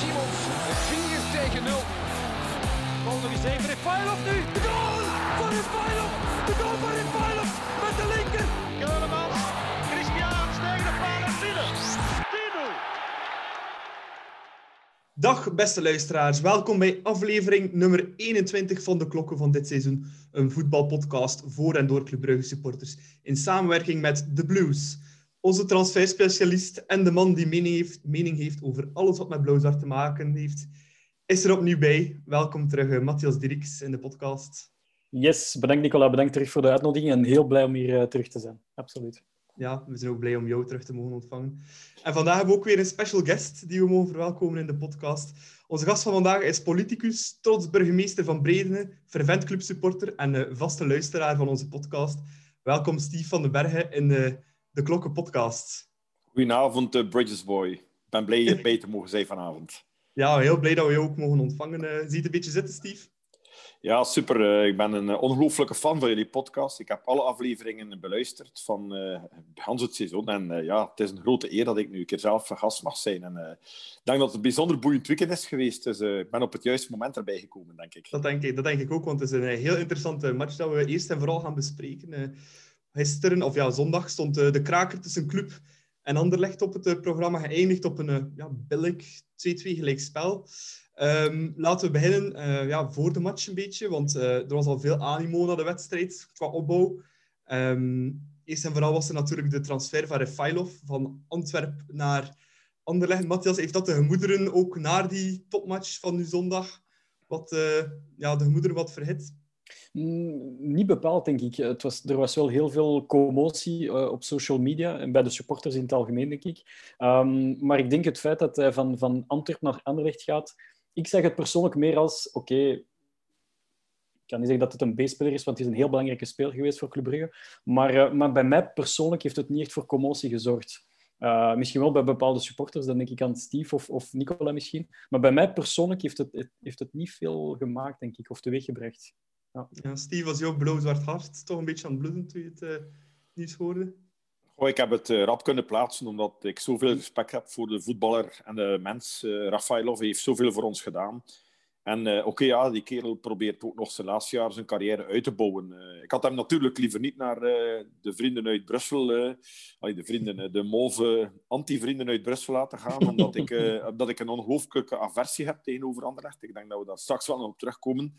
Simons. 4 tegen 0. Goal nog eens even. Refailov nu. De goal van Refailov. De goal van Refailov met de linker. Keulemans. Christian tegen de paal en binnen. 10-0. Dag beste luisteraars, welkom bij aflevering nummer 21 van de Klokken van dit seizoen. Een voetbalpodcast voor en door Club Brugge supporters in samenwerking met The Blues. Onze transferspecialist en de man die mening heeft, mening heeft over alles wat met blauw-zwart te maken heeft, is er opnieuw bij. Welkom terug, eh, Matthias Dirks in de podcast. Yes, bedankt Nicola, bedankt terug voor de uitnodiging en heel blij om hier eh, terug te zijn. Absoluut. Ja, we zijn ook blij om jou terug te mogen ontvangen. En vandaag hebben we ook weer een special guest die we mogen verwelkomen in de podcast. Onze gast van vandaag is politicus, trots burgemeester van Bredene, fervent clubsupporter en eh, vaste luisteraar van onze podcast. Welkom Steve van den Bergen in de, de Klokken podcast. Goedenavond, uh, Bridges Boy. Ik ben blij hier bij te mogen zijn vanavond. Ja, heel blij dat we jou ook mogen ontvangen. Uh, zie je het een beetje zitten, Steve? Ja, super. Uh, ik ben een ongelooflijke fan van jullie podcast. Ik heb alle afleveringen beluisterd van uh, Hans het seizoen. En ja, het is een grote eer dat ik nu een keer zelf gast mag zijn. En ik denk dat het een bijzonder boeiend weekend is geweest. Dus ik ben op het juiste moment erbij gekomen, denk ik. Dat denk ik, dat denk ik ook, want het is een heel interessante match dat we eerst en vooral gaan bespreken. Gisteren, of ja, zondag, stond de kraker tussen Club en Anderlecht op het programma. Geëindigd op een ja, billig 2-2 gelijk spel. Um, laten we beginnen ja, voor de match een beetje, want er was al veel animo naar de wedstrijd qua opbouw. Um, eerst en vooral was er natuurlijk de transfer van Refailov van Antwerp naar Anderlecht. Matthias, heeft dat de gemoederen ook naar die topmatch van nu zondag wat, ja, de gemoederen wat verhit? Niet bepaald, denk ik. Het was, er was wel heel veel commotie uh, op social media en bij de supporters in het algemeen, denk ik. Um, maar ik denk het feit dat hij van, van Antwerp naar Anderlecht gaat, ik zeg het persoonlijk meer als, oké, ik kan niet zeggen dat het een B-speler is, want het is een heel belangrijke speler geweest voor Club Brugge. Maar, uh, maar bij mij persoonlijk heeft het niet echt voor commotie gezorgd. Uh, misschien wel bij bepaalde supporters, dan denk ik aan Steve of, of Nicola misschien. Maar bij mij persoonlijk heeft het, het, heeft het niet veel gemaakt, denk ik, of teweeggebracht. Ja. Ja, Steve, was jouw blauw-zwart hart toch een beetje aan het bloeden toen je het uh, nieuws hoorde? Oh, ik heb het uh, rap kunnen plaatsen, omdat ik zoveel respect heb voor de voetballer en de mens. Uh, Rafailov heeft zoveel voor ons gedaan. En uh, oké, okay, ja, die kerel probeert ook nog zijn laatste jaar zijn carrière uit te bouwen. ik had hem natuurlijk liever niet naar de vrienden uit Brussel, de vrienden, de move anti-vrienden uit Brussel laten gaan, omdat ik, omdat ik een ongelooflijke aversie heb tegenover Anderlecht. Ik denk dat we daar straks wel nog op terugkomen.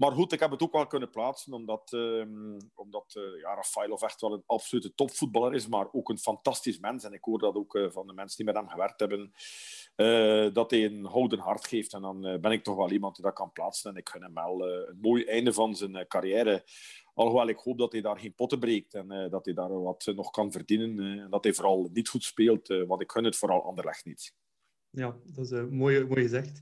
Maar goed, ik heb het ook wel kunnen plaatsen, omdat, um, omdat uh, ja, Rafailov echt wel een absolute topvoetballer is, maar ook een fantastisch mens. En ik hoor dat ook uh, van de mensen die met hem gewerkt hebben, uh, dat hij een houden hart geeft. En dan ben ik toch wel iemand die dat kan plaatsen. En ik gun hem wel een mooi einde van zijn carrière. Alhoewel ik hoop dat hij daar geen potten breekt en dat hij daar wat nog kan verdienen. en dat hij vooral niet goed speelt, want ik gun het vooral Anderlecht niet. Ja, dat is uh, mooi, mooi gezegd.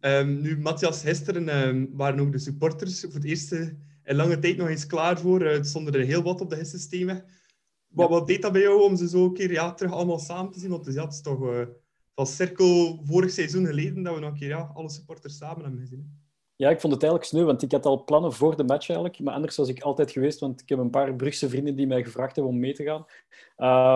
Um, nu, Matthias, gisteren um, waren ook de supporters voor het eerste in lange tijd nog eens klaar voor. Uh, het stonden er heel wat op de gistsystemen. Wat, wat deed dat bij jou om ze zo een keer ja, terug allemaal samen te zien? Want ja, het is toch uh, van cirkel vorig seizoen geleden dat we nog een keer ja, alle supporters samen hebben gezien. Ja, ik vond het eigenlijk sneu, want ik had al plannen voor de match eigenlijk. Maar anders was ik altijd geweest, want ik heb een paar Brugse vrienden die mij gevraagd hebben om mee te gaan.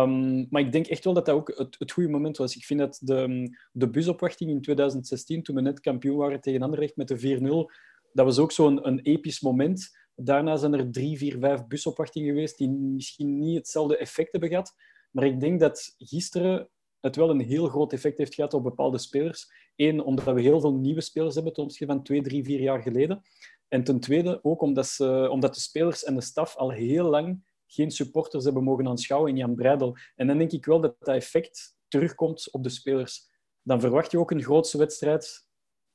Um, maar ik denk echt wel dat dat ook het, het goede moment was. Ik vind dat de, de busopwachting in 2016, toen we net kampioen waren tegen Anderlecht met de 4-0, dat was ook zo'n een episch moment. Daarna zijn er drie, vier, vijf busopwachtingen geweest die misschien niet hetzelfde effect hebben gehad. Maar ik denk dat gisteren het wel een heel groot effect heeft gehad op bepaalde spelers. Eén, omdat we heel veel nieuwe spelers hebben ten opzichte van twee, drie, vier jaar geleden. En ten tweede ook omdat, ze, omdat de spelers en de staf al heel lang geen supporters hebben mogen aanschouwen in Jan Breidel. En dan denk ik wel dat dat effect terugkomt op de spelers. Dan verwacht je ook een grootste wedstrijd,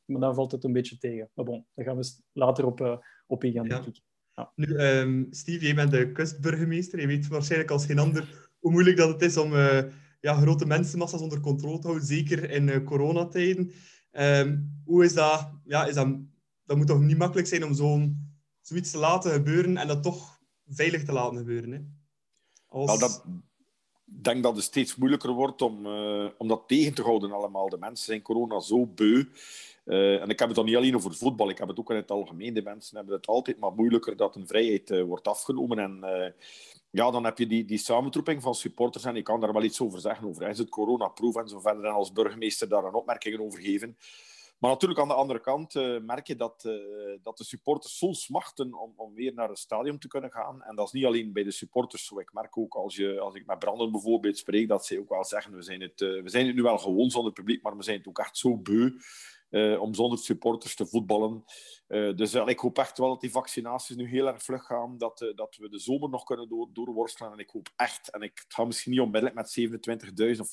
maar dan valt het een beetje tegen. Maar bon, daar gaan we later op, uh, op ingaan, ja. denk ik. Ja. Nu, um, Steve, jij bent de kustburgemeester. Je weet waarschijnlijk als geen ander hoe moeilijk dat het is om... Uh, ja, grote mensenmassa's onder controle houden, zeker in uh, coronatijden. Um, hoe is dat? Ja, is dat, dat moet toch niet makkelijk zijn om zo'n, zoiets te laten gebeuren en dat toch veilig te laten gebeuren? Dat, ik denk dat het steeds moeilijker wordt om, uh, om dat tegen te houden allemaal. De mensen zijn corona zo beu. Uh, en ik heb het dan niet alleen over voetbal, ik heb het ook in het algemeen. De mensen hebben het altijd maar moeilijker dat een vrijheid wordt afgenomen. En ja, dan heb je die, die samentroeping van supporters en ik kan daar wel iets over zeggen, over is het coronaproof en zo verder, en als burgemeester daar een opmerkingen over geven. Maar natuurlijk aan de andere kant uh, merk je dat, uh, dat de supporters soms smachten om, om weer naar het stadion te kunnen gaan. En dat is niet alleen bij de supporters zo. Ik merk ook als, je, als ik met Brandon bijvoorbeeld spreek, dat ze ook wel zeggen, we zijn het, uh, we zijn het nu wel gewoon zonder publiek, maar we zijn het ook echt zo beu om zonder supporters te voetballen. dus ik hoop echt wel dat die vaccinaties nu heel erg vlug gaan, dat, dat we de zomer nog kunnen door, doorworstelen. En ik hoop echt, en ik, gaat misschien niet onmiddellijk met 27.000 of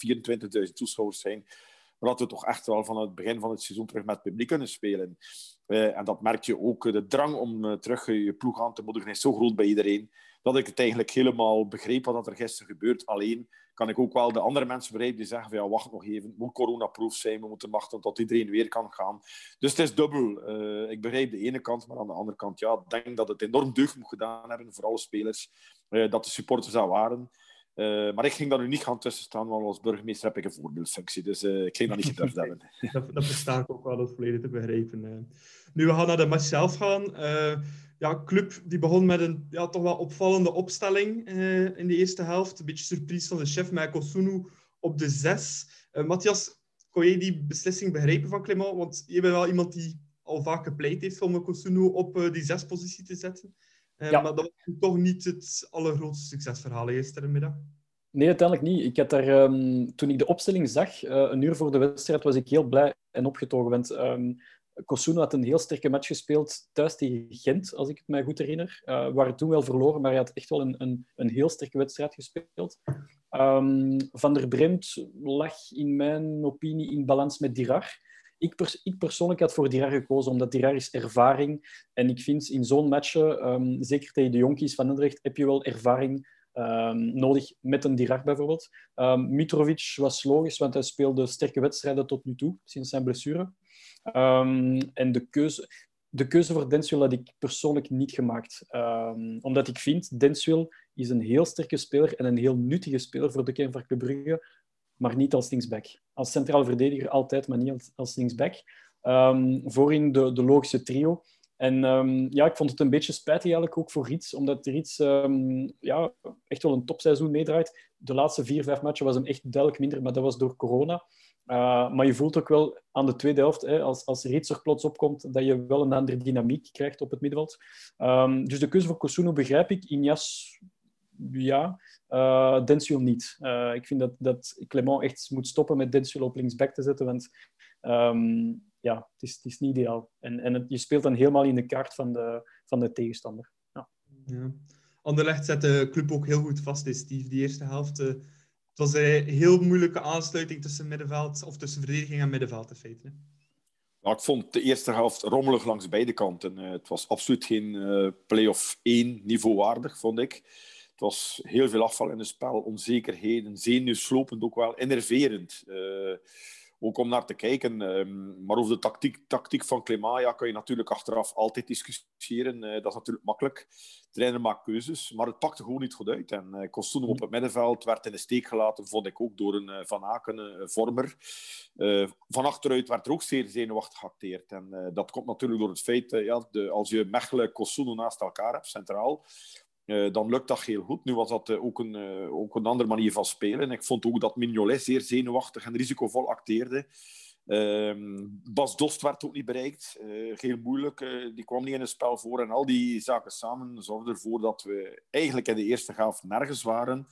24.000 toeschouwers zijn, maar dat we toch echt wel van het begin van het seizoen terug met het publiek kunnen spelen. En dat merk je ook. De drang om terug je ploeg aan te moedigen is zo groot bij iedereen, dat ik het eigenlijk helemaal begreep wat er gisteren gebeurt. Alleen kan ik ook wel de andere mensen begrijpen die zeggen van ja, wacht nog even, het moet coronaproof zijn, we moeten wachten tot iedereen weer kan gaan. Dus het is dubbel. Uh, ik begrijp de ene kant, maar aan de andere kant, ja, ik denk dat het enorm deugd moet gedaan hebben voor alle spelers, dat de supporters daar waren. Uh, maar ik ging daar nu niet gaan tussen staan, want als burgemeester heb ik een voorbeeldfunctie. Dus ik ging dat niet gedurfd hebben. dat, dat ik ook wel, dat volledig te begrijpen. Nu, we gaan naar de match zelf gaan. Ja, club die begon met een ja, toch wel opvallende opstelling in de eerste helft. Een beetje surprise van de chef, met Kosunu op de zes. Matthias, kon je die beslissing begrijpen van Clement? Want je bent wel iemand die al vaak gepleit heeft om Kosunu op die zespositie te zetten. Uh, ja. Maar dat was toch niet het allergrootste succesverhaal gisterenmiddag. Nee, uiteindelijk niet. Ik had daar, um, toen ik de opstelling zag, uh, een uur voor de wedstrijd, was ik heel blij en opgetogen. Want um, Kosunu had een heel sterke match gespeeld thuis tegen Gent, als ik het mij goed herinner. Uh, we waren toen wel verloren, maar hij had echt wel een, een, een heel sterke wedstrijd gespeeld. Um, Van der Bremt lag in mijn opinie in balans met Dirar. Ik, pers ik persoonlijk had voor Dirar gekozen, omdat Dirar is ervaring. En ik vind in zo'n matchen, um, zeker tegen de jonkies van Utrecht, heb je wel ervaring um, nodig met een Dirar bijvoorbeeld. Mitrovic was logisch, want hij speelde sterke wedstrijden tot nu toe, sinds zijn blessure. En de keuze, de keuze voor Denswil had ik persoonlijk niet gemaakt. omdat ik vind, Denswil is een heel sterke speler en een heel nuttige speler voor de kern van Brugge maar niet als linksback. Als centraal verdediger altijd, maar niet als, als linksback. Um, voorin de, de logische trio. En ja, ik vond het een beetje spijtig eigenlijk ook voor Rits, omdat Rits um, ja, echt wel een topseizoen meedraait. De laatste vier, vijf matchen was hem echt duidelijk minder, maar dat was door corona. Uh, maar je voelt ook wel aan de tweede helft, hè, als, als Rits er plots opkomt, dat je wel een andere dynamiek krijgt op het middenveld. dus de keuze voor Kosuno begrijp ik. Injas, ja. Uh, niet. Uh, ik vind dat, dat Clement echt moet stoppen met Densuil op linksback te zetten, want um, ja, het is, niet ideaal. En, en je speelt dan helemaal in de kaart van de, van de tegenstander. Ja. Ja. Anderlecht zet de club ook heel goed vast, is. Die eerste helft, het was een heel moeilijke aansluiting tussen middenveld, of tussen verdediging en middenveld, in feite. Ik vond de eerste helft rommelig langs beide kanten. het was absoluut geen play-off 1 niveau waardig, vond ik. Het was heel veel afval in het spel, onzekerheden, zenuwslopend ook wel, enerverend. Uh, ook om naar te kijken. Um, maar over de tactiek, tactiek van Clément ja, kan je natuurlijk achteraf altijd discussiëren. Uh, dat is natuurlijk makkelijk. De trainer maakt keuzes, maar het pakte gewoon niet goed uit. En uh, op het middenveld werd in de steek gelaten, vond ik ook door een Van Aken, vormer. van achteruit werd er ook zeer zenuwachtig geacteerd. En dat komt natuurlijk door het feit, ja, de, als je Mechelen en naast elkaar hebt, centraal, uh, dan lukt dat heel goed. Nu was dat uh, ook, een, uh, ook een andere manier van spelen. Ik vond ook dat Mignolet zeer zenuwachtig en risicovol acteerde. Ehm, Bas Dost werd ook niet bereikt. heel moeilijk. die kwam niet in het spel voor. En al die zaken samen zorgden ervoor dat we eigenlijk in de eerste helft nergens waren.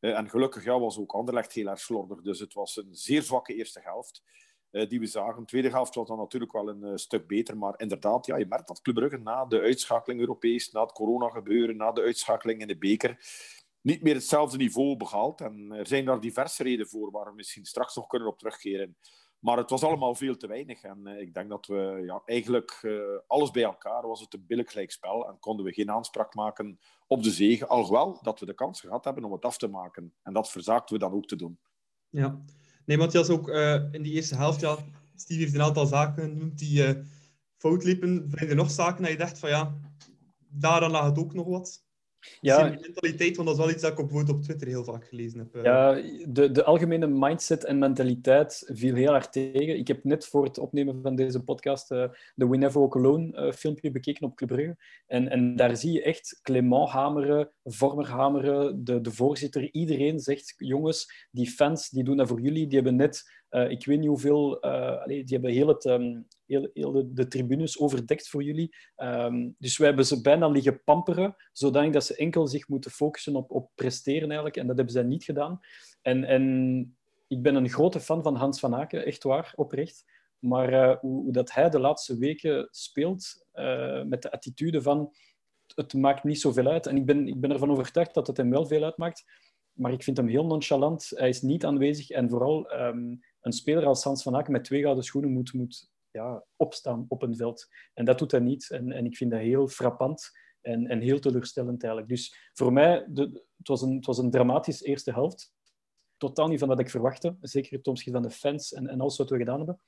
en gelukkig ja, was ook Anderlecht heel erg slordig. Dus het was een zeer zwakke eerste helft. Eh, die we zagen. De tweede helft was dan natuurlijk wel een uh, stuk beter. Maar inderdaad, ja, je merkt dat Club Brugge na de uitschakeling Europees, na het corona-gebeuren, na de uitschakeling in de beker, niet meer hetzelfde niveau behaalt. En er zijn daar diverse redenen voor, waar we misschien straks nog kunnen op terugkeren. Maar het was allemaal veel te weinig. En uh, ik denk dat we ja, eigenlijk alles bij elkaar was het een billig spel. En konden we geen aanspraak maken op de zegen. Alhoewel dat we de kans gehad hebben om het af te maken. En dat verzaakten we dan ook te doen. Ja, Nee, Matthias, ook uh, in die eerste helft, ja, Steve heeft een aantal zaken genoemd die uh, fout liepen. Je nog zaken dat je dacht van ja, daaraan lag het ook nog wat? Ja, die mentaliteit, want dat is wel iets dat ik op, op Twitter heel vaak gelezen heb. Eh. Ja, de, de algemene mindset en mentaliteit viel heel hard tegen. Ik heb net voor het opnemen van deze podcast uh, de We Never Walk Alone uh, filmpje bekeken op Club Brugge. En, en daar zie je echt Clement hameren, Vormer hameren, de, de voorzitter. Iedereen zegt, jongens, die fans die doen dat voor jullie. Die hebben net uh, ik weet niet hoeveel... Allee, die hebben heel, het, um, heel, heel de, tribunes overdekt voor jullie. Um, dus wij hebben ze bijna liggen pamperen, zodat ze enkel zich moeten focussen op, op presteren eigenlijk. En dat hebben zij niet gedaan. En, en ik ben een grote fan van Hans van Aken, echt waar, oprecht. Maar uh, hoe, dat hij de laatste weken speelt, met de attitude van het maakt niet zoveel uit. En ik ben, ik ben ervan overtuigd dat het hem wel veel uitmaakt. Maar ik vind hem heel nonchalant. Hij is niet aanwezig. En vooral um, een speler als Hans van Aken met twee gouden schoenen moet, moet ja, opstaan op een veld. En dat doet hij niet. En, en ik vind dat heel frappant en, en heel teleurstellend eigenlijk. Dus voor mij, de, het, was een, het was een dramatische eerste helft. Totaal niet van wat ik verwachtte. Zeker ten opzichte van de fans en, en alles wat we gedaan hebben.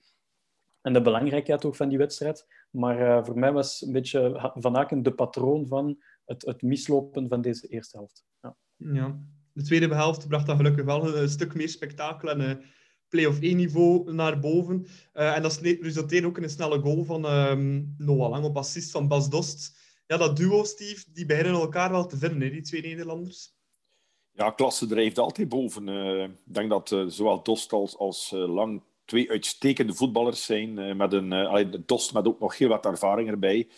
En de belangrijkheid ook van die wedstrijd. Maar uh, voor mij was een beetje Van Aken de patroon van het, het mislopen van deze eerste helft. Ja. ja. De tweede helft bracht dat gelukkig wel een stuk meer spektakel en uh, play-off 1 niveau naar boven. Uh, en dat resulteerde ook in een snelle goal van um, Noah Lang op assist van Bas Dost. Ja, dat duo, Steve, die beginnen elkaar wel te vinden, hè, die twee Nederlanders. Ja, klasse drijft altijd boven. Uh, ik denk dat uh, zowel Dost als, als Lang twee uitstekende voetballers zijn. met een, Dost met ook nog heel wat ervaring erbij.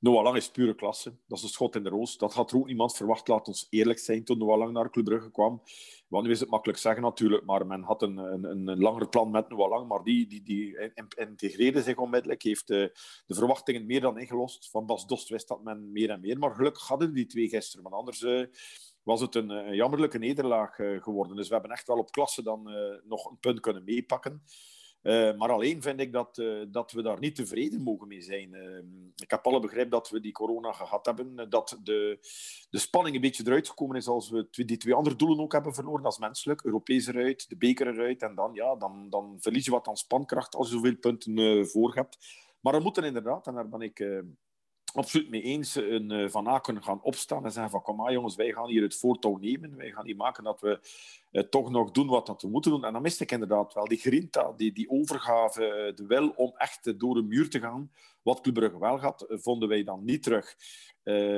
Noah Lang is pure klasse. Dat is een schot in de roos. Dat had er ook niemand verwacht, laat ons eerlijk zijn, toen Noah naar Club Brugge kwam. Want nu is het makkelijk zeggen natuurlijk, maar men had een, een, een langer plan met Noah Lang, maar die, die, die integreerde zich onmiddellijk, heeft de, de verwachtingen meer dan ingelost. Van Bas Dost wist dat men meer en meer, maar gelukkig hadden die twee gisteren, want anders... Uh, was het een, jammerlijke nederlaag uh, geworden. Dus we hebben echt wel op klasse dan nog een punt kunnen meepakken. Uh, maar alleen vind ik dat, uh, dat we daar niet tevreden mogen mee zijn. Uh, ik heb alle begrip dat we die corona gehad hebben. Dat de, de spanning een beetje eruit gekomen is als we die twee andere doelen ook hebben verloren. als menselijk. Europees eruit, de beker eruit. En dan, ja, dan, dan verlies je wat aan spankracht als je zoveel punten voor hebt. Maar we moeten inderdaad, en daar ben ik absoluut mee eens een, uh, Van Aken gaan opstaan en zeggen van kom maar jongens, wij gaan hier het voortouw nemen. Wij gaan hier maken dat we uh, toch nog doen wat we moeten doen. En dan miste ik inderdaad wel die grinta, die, die overgave, uh, de wil om echt door een muur te gaan. Wat Club Brugge wel had, vonden wij dan niet terug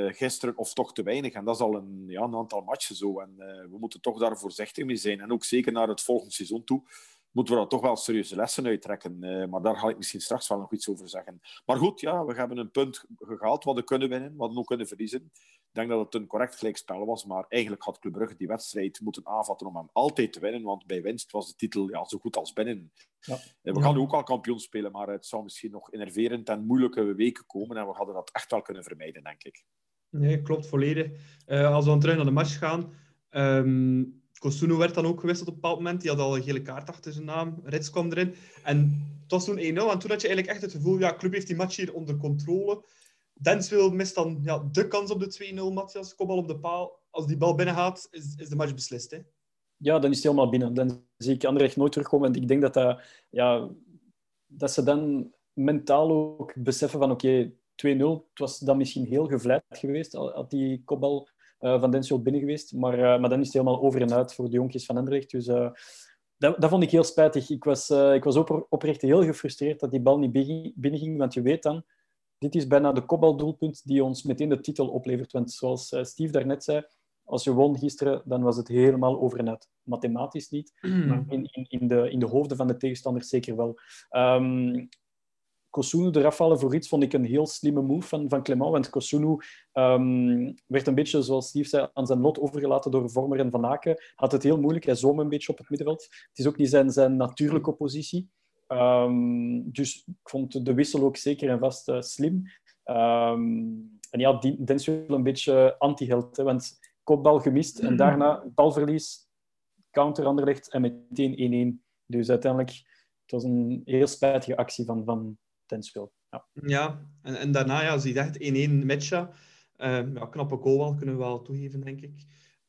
gisteren, of toch te weinig. En dat is al een, ja, een aantal matchen zo. En we moeten toch daar voorzichtig mee zijn. En ook zeker naar het volgende seizoen toe moeten we daar toch wel serieuze lessen uittrekken. Uh, maar daar ga ik misschien straks wel nog iets over zeggen. Maar goed, ja, we hebben een punt gehaald. Wat we kunnen winnen, wat we ook kunnen verliezen. Ik denk dat het een correct gelijkspel was. Maar eigenlijk had Club Brugge die wedstrijd moeten aanvatten om hem altijd te winnen. Want bij winst was de titel ja, zo goed als binnen. Ja. Uh, we gaan nu ook al kampioen spelen. Maar het zou misschien nog enerverend en moeilijke weken komen. En we hadden dat echt wel kunnen vermijden, denk ik. Nee, klopt volledig. Uh, als we dan terug naar de match gaan. Um Kosuno werd dan ook gewisseld op een bepaald moment. Die had al een gele kaart achter zijn naam. Rits kwam erin. En het was toen 1-0. En toen had je eigenlijk echt het gevoel, ja, club heeft die match hier onder controle. Denswil mist dan ja, de kans op de 2-0, Matthias. Kom al op de paal. Als die bal binnen gaat, is, is de match beslist. Hè? Ja, dan is het helemaal binnen. Dan zie ik Anderlecht nooit terugkomen. En ik denk dat, dat, ja, dat ze dan mentaal ook beseffen van oké, okay, 2-0. Het was dan misschien heel gevleid geweest, had die kopbal uh, van Denswil binnen geweest. Maar, uh, maar dan is het helemaal over en uit voor de jonkies van Anderlecht. Dus uh, dat, dat, vond ik heel spijtig. Ik was, ik was op, oprecht heel gefrustreerd dat die bal niet binnenging. Want je weet dan, dit is bijna de kopbaldoelpunt die ons meteen de titel oplevert. Want zoals Steve daarnet zei, als je won gisteren, dan was het helemaal over en uit. Mathematisch niet, maar in, in, in, de, in de hoofden van de tegenstanders zeker wel. Um, Kosunu eraf vallen voor iets vond ik een heel slimme move van, van Clement. Want Kosunu um, werd een beetje, zoals Steve zei, aan zijn lot overgelaten door Vormer en Van Aken. Had het heel moeilijk. Hij zoom een beetje op het middenveld. Het is ook niet zijn, zijn natuurlijke positie. Um, dus ik vond de wissel ook zeker en vast uh, slim. Um, en ja, Denswil een beetje anti-held. Want kopbal gemist en daarna balverlies, counter anderlecht en meteen 1-1. Dus uiteindelijk, het was een heel spijtige actie van, van ja, ja en, en daarna ja, zie je echt 1-1 match. Uh, ja, knappe goal wel, kunnen we wel toegeven, denk ik.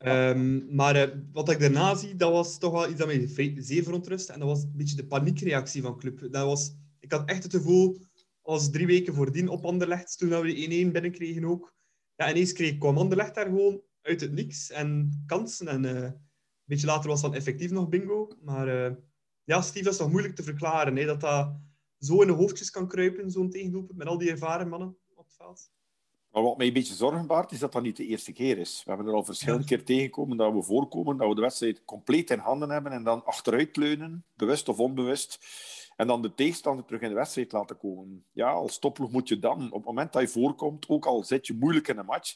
Um, maar uh, wat ik daarna zie, dat was toch wel iets dat mij zeer verontrust. En dat was een beetje de paniekreactie van club. Dat was, ik had echt het gevoel, als drie weken voordien op Anderlecht, toen we 1-1 binnenkregen ook, ja, ineens kreeg, kwam Anderlecht daar gewoon uit het niks en kansen. En uh, een beetje later was dan effectief nog bingo. Maar uh, ja, Steve, dat is nog moeilijk te verklaren. Hè, dat dat zo in de hoofdjes kan kruipen, zo'n tegendoelpunt, met al die ervaren mannen op het veld. Maar wat mij een beetje zorgen baart, is dat dat niet de eerste keer is. We hebben er al verschillende keer tegengekomen dat we voorkomen, dat we de wedstrijd compleet in handen hebben en dan achteruit leunen, bewust of onbewust. En dan de tegenstander terug in de wedstrijd laten komen. Ja, als topploeg moet je dan, op het moment dat je voorkomt, ook al zit je moeilijk in een match,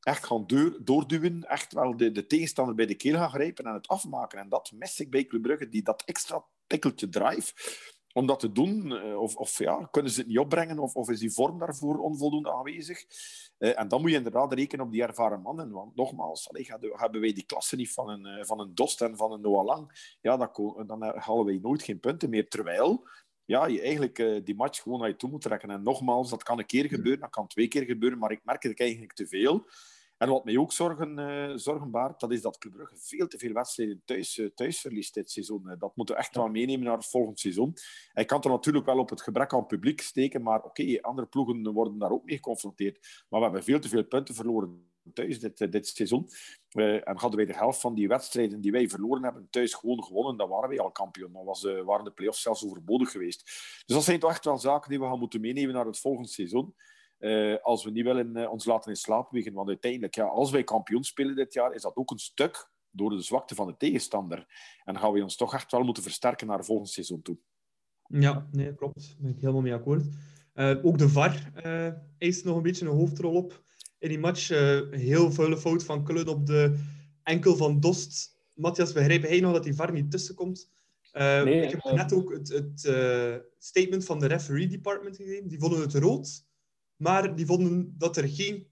echt gaan doorduwen, echt wel de, de tegenstander bij de keel gaan grijpen en het afmaken. En dat mis ik bij Club Brugge, die dat extra tikkeltje drive om dat te doen. Eh, of, of ja, kunnen ze het niet opbrengen, of, of is die vorm daarvoor onvoldoende aanwezig? Uh, en dan moet je inderdaad rekenen op die ervaren mannen. Want nogmaals, allee, hebben wij die klasse niet van een, eh, van een Dost en van een Noah Lang, ja, dan, dan halen wij nooit geen punten meer. Terwijl ja, je eigenlijk die match gewoon naar je toe moet trekken. En nogmaals, dat kan een keer gebeuren, dat kan twee keer gebeuren, maar ik merk het eigenlijk te veel. En wat mij ook zorgen, uh, zorgen baart, dat is dat Club Brugge veel te veel wedstrijden thuis, uh, thuis verliest dit seizoen. dat moeten we echt wel meenemen naar het volgende seizoen. Hij kan er natuurlijk wel op het gebrek aan publiek steken, maar oké, andere ploegen worden daar ook mee geconfronteerd. Maar we hebben veel te veel punten verloren thuis dit, eh, dit seizoen. en hadden wij de helft van die wedstrijden die wij verloren hebben thuis gewoon gewonnen, dan waren wij al kampioen. Dan was, waren de play-offs zelfs overbodig geweest. Dus dat zijn toch echt wel zaken die we gaan moeten meenemen naar het volgende seizoen. Uh, als we niet willen uh, ons laten in slaap wiegen. Want uiteindelijk, ja, als wij kampioen spelen dit jaar, is dat ook een stuk door de zwakte van de tegenstander. En dan gaan we ons toch echt wel moeten versterken naar het volgende seizoen toe. Ja, nee, klopt. Daar ben ik helemaal mee akkoord. Uh, ook de VAR eist nog een beetje een hoofdrol op in die match. heel vuile fout van Kullen op de enkel van Dost. Matthias, begrijp hij nog dat die VAR niet tussenkomt? nee, ik heb net ook het, het statement van de referee department gegeven. Die vonden het rood. Maar die vonden dat er geen,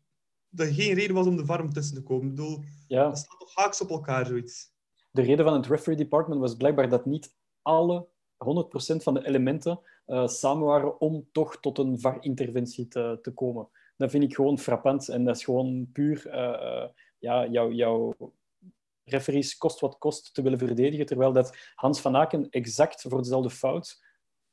dat er geen reden was om de varm tussen te komen. Ik bedoel, ja. dat staat toch haaks op elkaar, zoiets. De reden van het referee department was blijkbaar dat niet alle 100% van de elementen uh, samen waren om toch tot een VAR-interventie te, te komen. Dat vind ik gewoon frappant. En dat is gewoon puur uh, ja, jouw, jouw referees kost wat kost te willen verdedigen, terwijl dat Hans van Aken exact voor dezelfde fout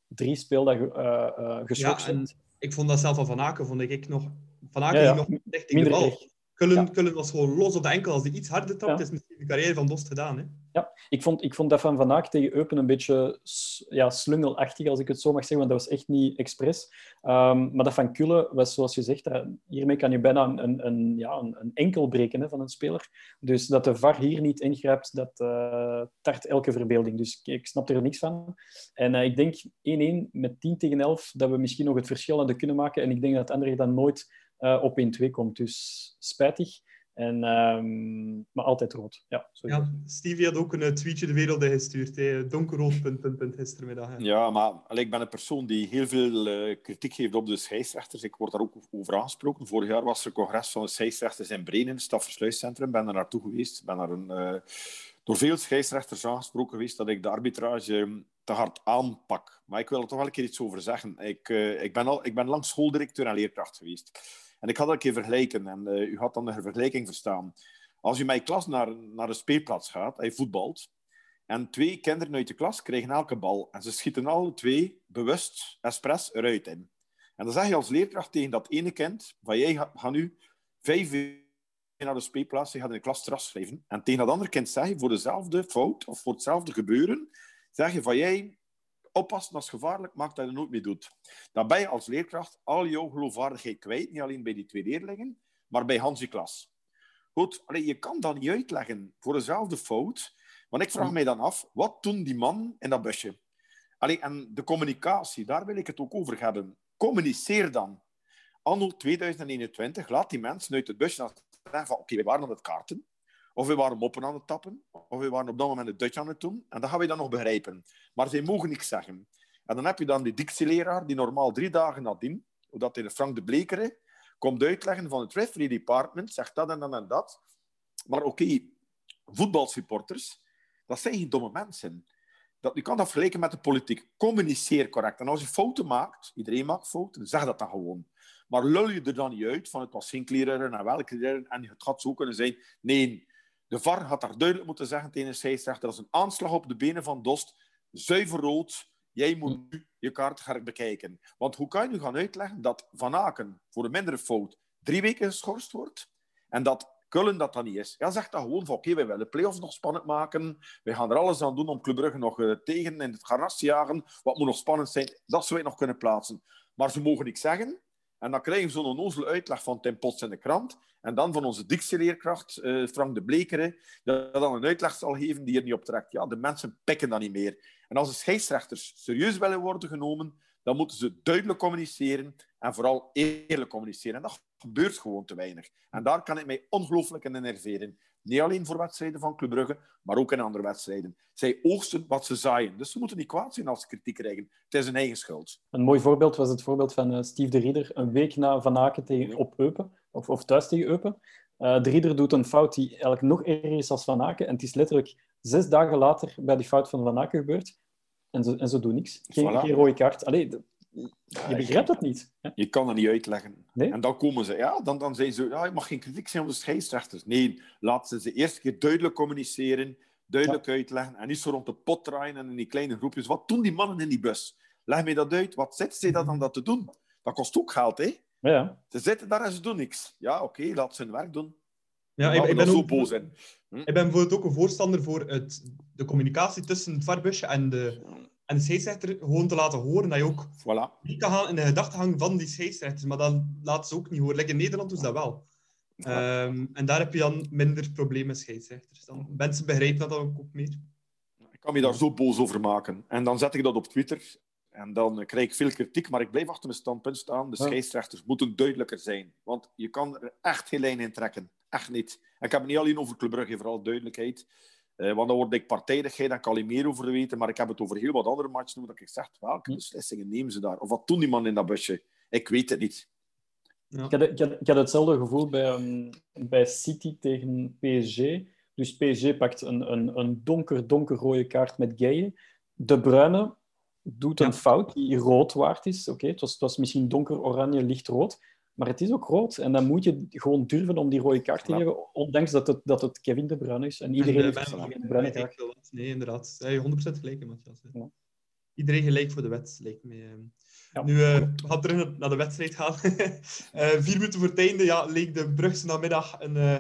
drie speeldagen uh, geschokt ja, ik vond dat zelf van Van Aken, vond ik nog... Van Aken ja, nog echt in de bal. Kullen, Kullen was gewoon los op de enkel. Als hij iets harder trapt, is misschien de carrière van Dost gedaan. Hè? Ja, ik vond, ik vond dat van Van Aken tegen Eupen een beetje ja, slungelachtig, als ik het zo mag zeggen, want dat was echt niet expres. Um, maar dat van Kullen was, zoals je zegt, hiermee kan je bijna een, een, ja, een, een enkel breken hè, van een speler. Dus dat de VAR hier niet ingrijpt, dat uh, tart elke verbeelding. Dus ik, snap er niks van. En uh, ik denk 1-1 met 10 tegen 11, dat we misschien nog het verschil hadden kunnen maken. En ik denk dat André dan nooit uh, op 1-2 komt. Dus spijtig. En, um, maar altijd rood. Ja, ja, Stevie had ook een eh, tweetje de wereld gestuurd. Hè. Donkerrood, punt, punt, punt, gistermiddag. Hè. Ja, maar allee, ik ben een persoon die heel veel uh, kritiek geeft op de scheidsrechters. Ik word daar ook over aangesproken. Vorig jaar was er een congres van de scheidsrechters in Brenen, het Stafversluiscentrum. Ik ben er naartoe geweest. Ik ben daar een, uh, door veel scheidsrechters aangesproken geweest dat ik de arbitrage ehm, te hard aanpak. Maar ik wil er toch wel een keer iets over zeggen. Ik, uh, ik, ben, al, ik ben lang schooldirecteur en leerkracht geweest. En ik had dat een keer vergelijken en uh, u had dan de vergelijking verstaan. Als je met je klas naar, naar de speelplaats gaat, hij voetbalt, en twee kinderen uit de klas krijgen elke bal en ze schieten alle twee bewust, expres, eruit in. En dan zeg je als leerkracht tegen dat ene kind, van jij gaat nu vijf uur naar de speelplaats, je gaat in de klas straf. En tegen dat andere kind zeg je, voor dezelfde fout of voor hetzelfde gebeuren, zeg je van jij oppassen, dat is gevaarlijk, maak dat je er nooit mee doet. Dan ben je als leerkracht al jouw geloofwaardigheid kwijt, niet alleen bij die twee leerlingen, maar bij Hansi klas. Goed, alleen, je kan dat niet uitleggen voor dezelfde fout, want ik vraag mij dan af, wat doen die man in dat busje? Allee, en de communicatie, daar wil ik het ook over hebben. Communiceer dan. Anno 2021, laat die mensen uit het busje zeggen van, oké, we waren aan het kaarten, of we waren moppen aan het tappen, of we waren op dat moment het Dutch aan het doen. En dat gaan we dan nog begrijpen. Maar zij mogen niks zeggen. En dan heb je dan die dictieleraar, die normaal drie dagen nadien, hoe dat in Frank de Blekere, komt uitleggen van het referee department, zegt dat en dat en dat. Maar oké, voetbalsupporters, dat zijn geen domme mensen. Dat, je kan dat vergelijken met de politiek. Communiceer correct. En als je fouten maakt, iedereen maakt fouten, zeg dat dan gewoon. Maar lul je er dan niet uit van het was geen kleren en welke kleren en het gaat zo kunnen zijn. Nee, de VAR had daar duidelijk moeten zeggen tegen de scheidsrechter, dat is een aanslag op de benen van Dost, zuiver rood, jij moet nu je kaart gaan bekijken. Want hoe kan je nu gaan uitleggen dat Van Aken voor een mindere fout drie weken geschorst wordt en dat Kullen dat dat niet is. Ja, zeg dan gewoon van oké, wij willen de play-offs nog spannend maken. Wij gaan er alles aan doen om Club Brugge nog uh, tegen in het garnas te jagen. Wat moet nog spannend zijn, dat ze wij nog kunnen plaatsen. Maar ze mogen niks zeggen. En dan krijgen we zo'n onnozele uitleg van Tim Potts in de krant. En dan van onze dictieleerkracht, uh, Frank de Blekere, dat dan een uitleg zal geven die er niet op trekt. Ja, de mensen pikken dat niet meer. En als de scheidsrechters serieus willen worden genomen, dan moeten ze duidelijk communiceren en vooral eerlijk communiceren. En dat gebeurt gewoon te weinig. En daar kan ik mij ongelooflijk in enerveren. Niet alleen voor wedstrijden van Club Brugge, maar ook in andere wedstrijden. Zij oogsten wat ze zaaien. Dus ze moeten niet kwaad zijn als ze kritiek krijgen. Het is een eigen schuld. Een mooi voorbeeld was het voorbeeld van uh, Steve de Ridder. Een week na Van Aken tegen, op Eupen, of, of thuis tegen Eupen. Uh, de Ridder doet een fout die eigenlijk nog erger is als Van Aken. En het is letterlijk zes dagen later bij die fout van Van Aken gebeurd. En ze, en ze doen niks. Geen, voilà. geen rode kaart. Allee, je begrijpt dat niet. Hè? Je kan dat niet uitleggen. Nee? En dan komen ze, ja, dan, dan zijn ze, ja, je mag geen kritiek zijn op de scheidsrechters. Nee, laten ze eerst keer duidelijk communiceren, duidelijk ja. uitleggen en niet zo rond de pot draaien en in die kleine groepjes. Wat doen die mannen in die bus? Leg mij dat uit. Wat zitten ze dat dan dat te doen? Dat kost ook geld, hè? Ja. Ze zitten daar en ze doen niks. Ja, oké, okay, laat ze hun werk doen. Ja, ik, ik ben ook, boos in. Hm? Ik ben bijvoorbeeld ook een voorstander voor het, de communicatie tussen het varbusje en de, en de scheidsrechter gewoon te laten horen dat je ook voilà. niet kan gaan in de gedachtegang van die scheidsrechters. Maar dan laten ze ook niet horen. Like in Nederland doen ze dat wel. Ja. Um, en daar heb je dan minder problemen met scheidsrechters. Dan mensen begrijpen dat dan ook meer. Ik kan me daar zo boos over maken. En dan zet ik dat op Twitter. En dan krijg ik veel kritiek, maar ik blijf achter mijn standpunt staan. De scheidsrechters moeten duidelijker zijn. Want je kan er echt geen lijn in trekken. Echt niet. En ik heb het niet alleen over Club Brugge, vooral duidelijkheid. Uh, want dan word ik partijdigheid, dan kan je meer over weten. Maar ik heb het over heel wat andere matchen, dat ik zeg, welke beslissingen nemen ze daar? Of wat doen die man in dat busje? Ik weet het niet. Ja. Ik, had, ik, had, ik, had, hetzelfde gevoel bij, um, bij City tegen PSG. Dus PSG pakt een, een, een donker, donker rode kaart met Gaye. De Bruyne doet een ja. fout die rood waard is. Oké, okay, het, was, het was misschien donker, oranje, licht rood. Maar het is ook rood. En dan moet je gewoon durven om die rode kaart te geven, ondanks dat het, dat het Kevin De Bruyne is. En iedereen en, heeft Kevin De Bruyne. Nee, inderdaad. Ja, 100% gelijk, Matthias. Ja. Iedereen gelijk voor de wet, lijkt me. Ja. Nu, uh, we gaan terug naar de wedstrijd gaan. uh, vier minuten voor het einde ja, leek de Brugse namiddag een, uh,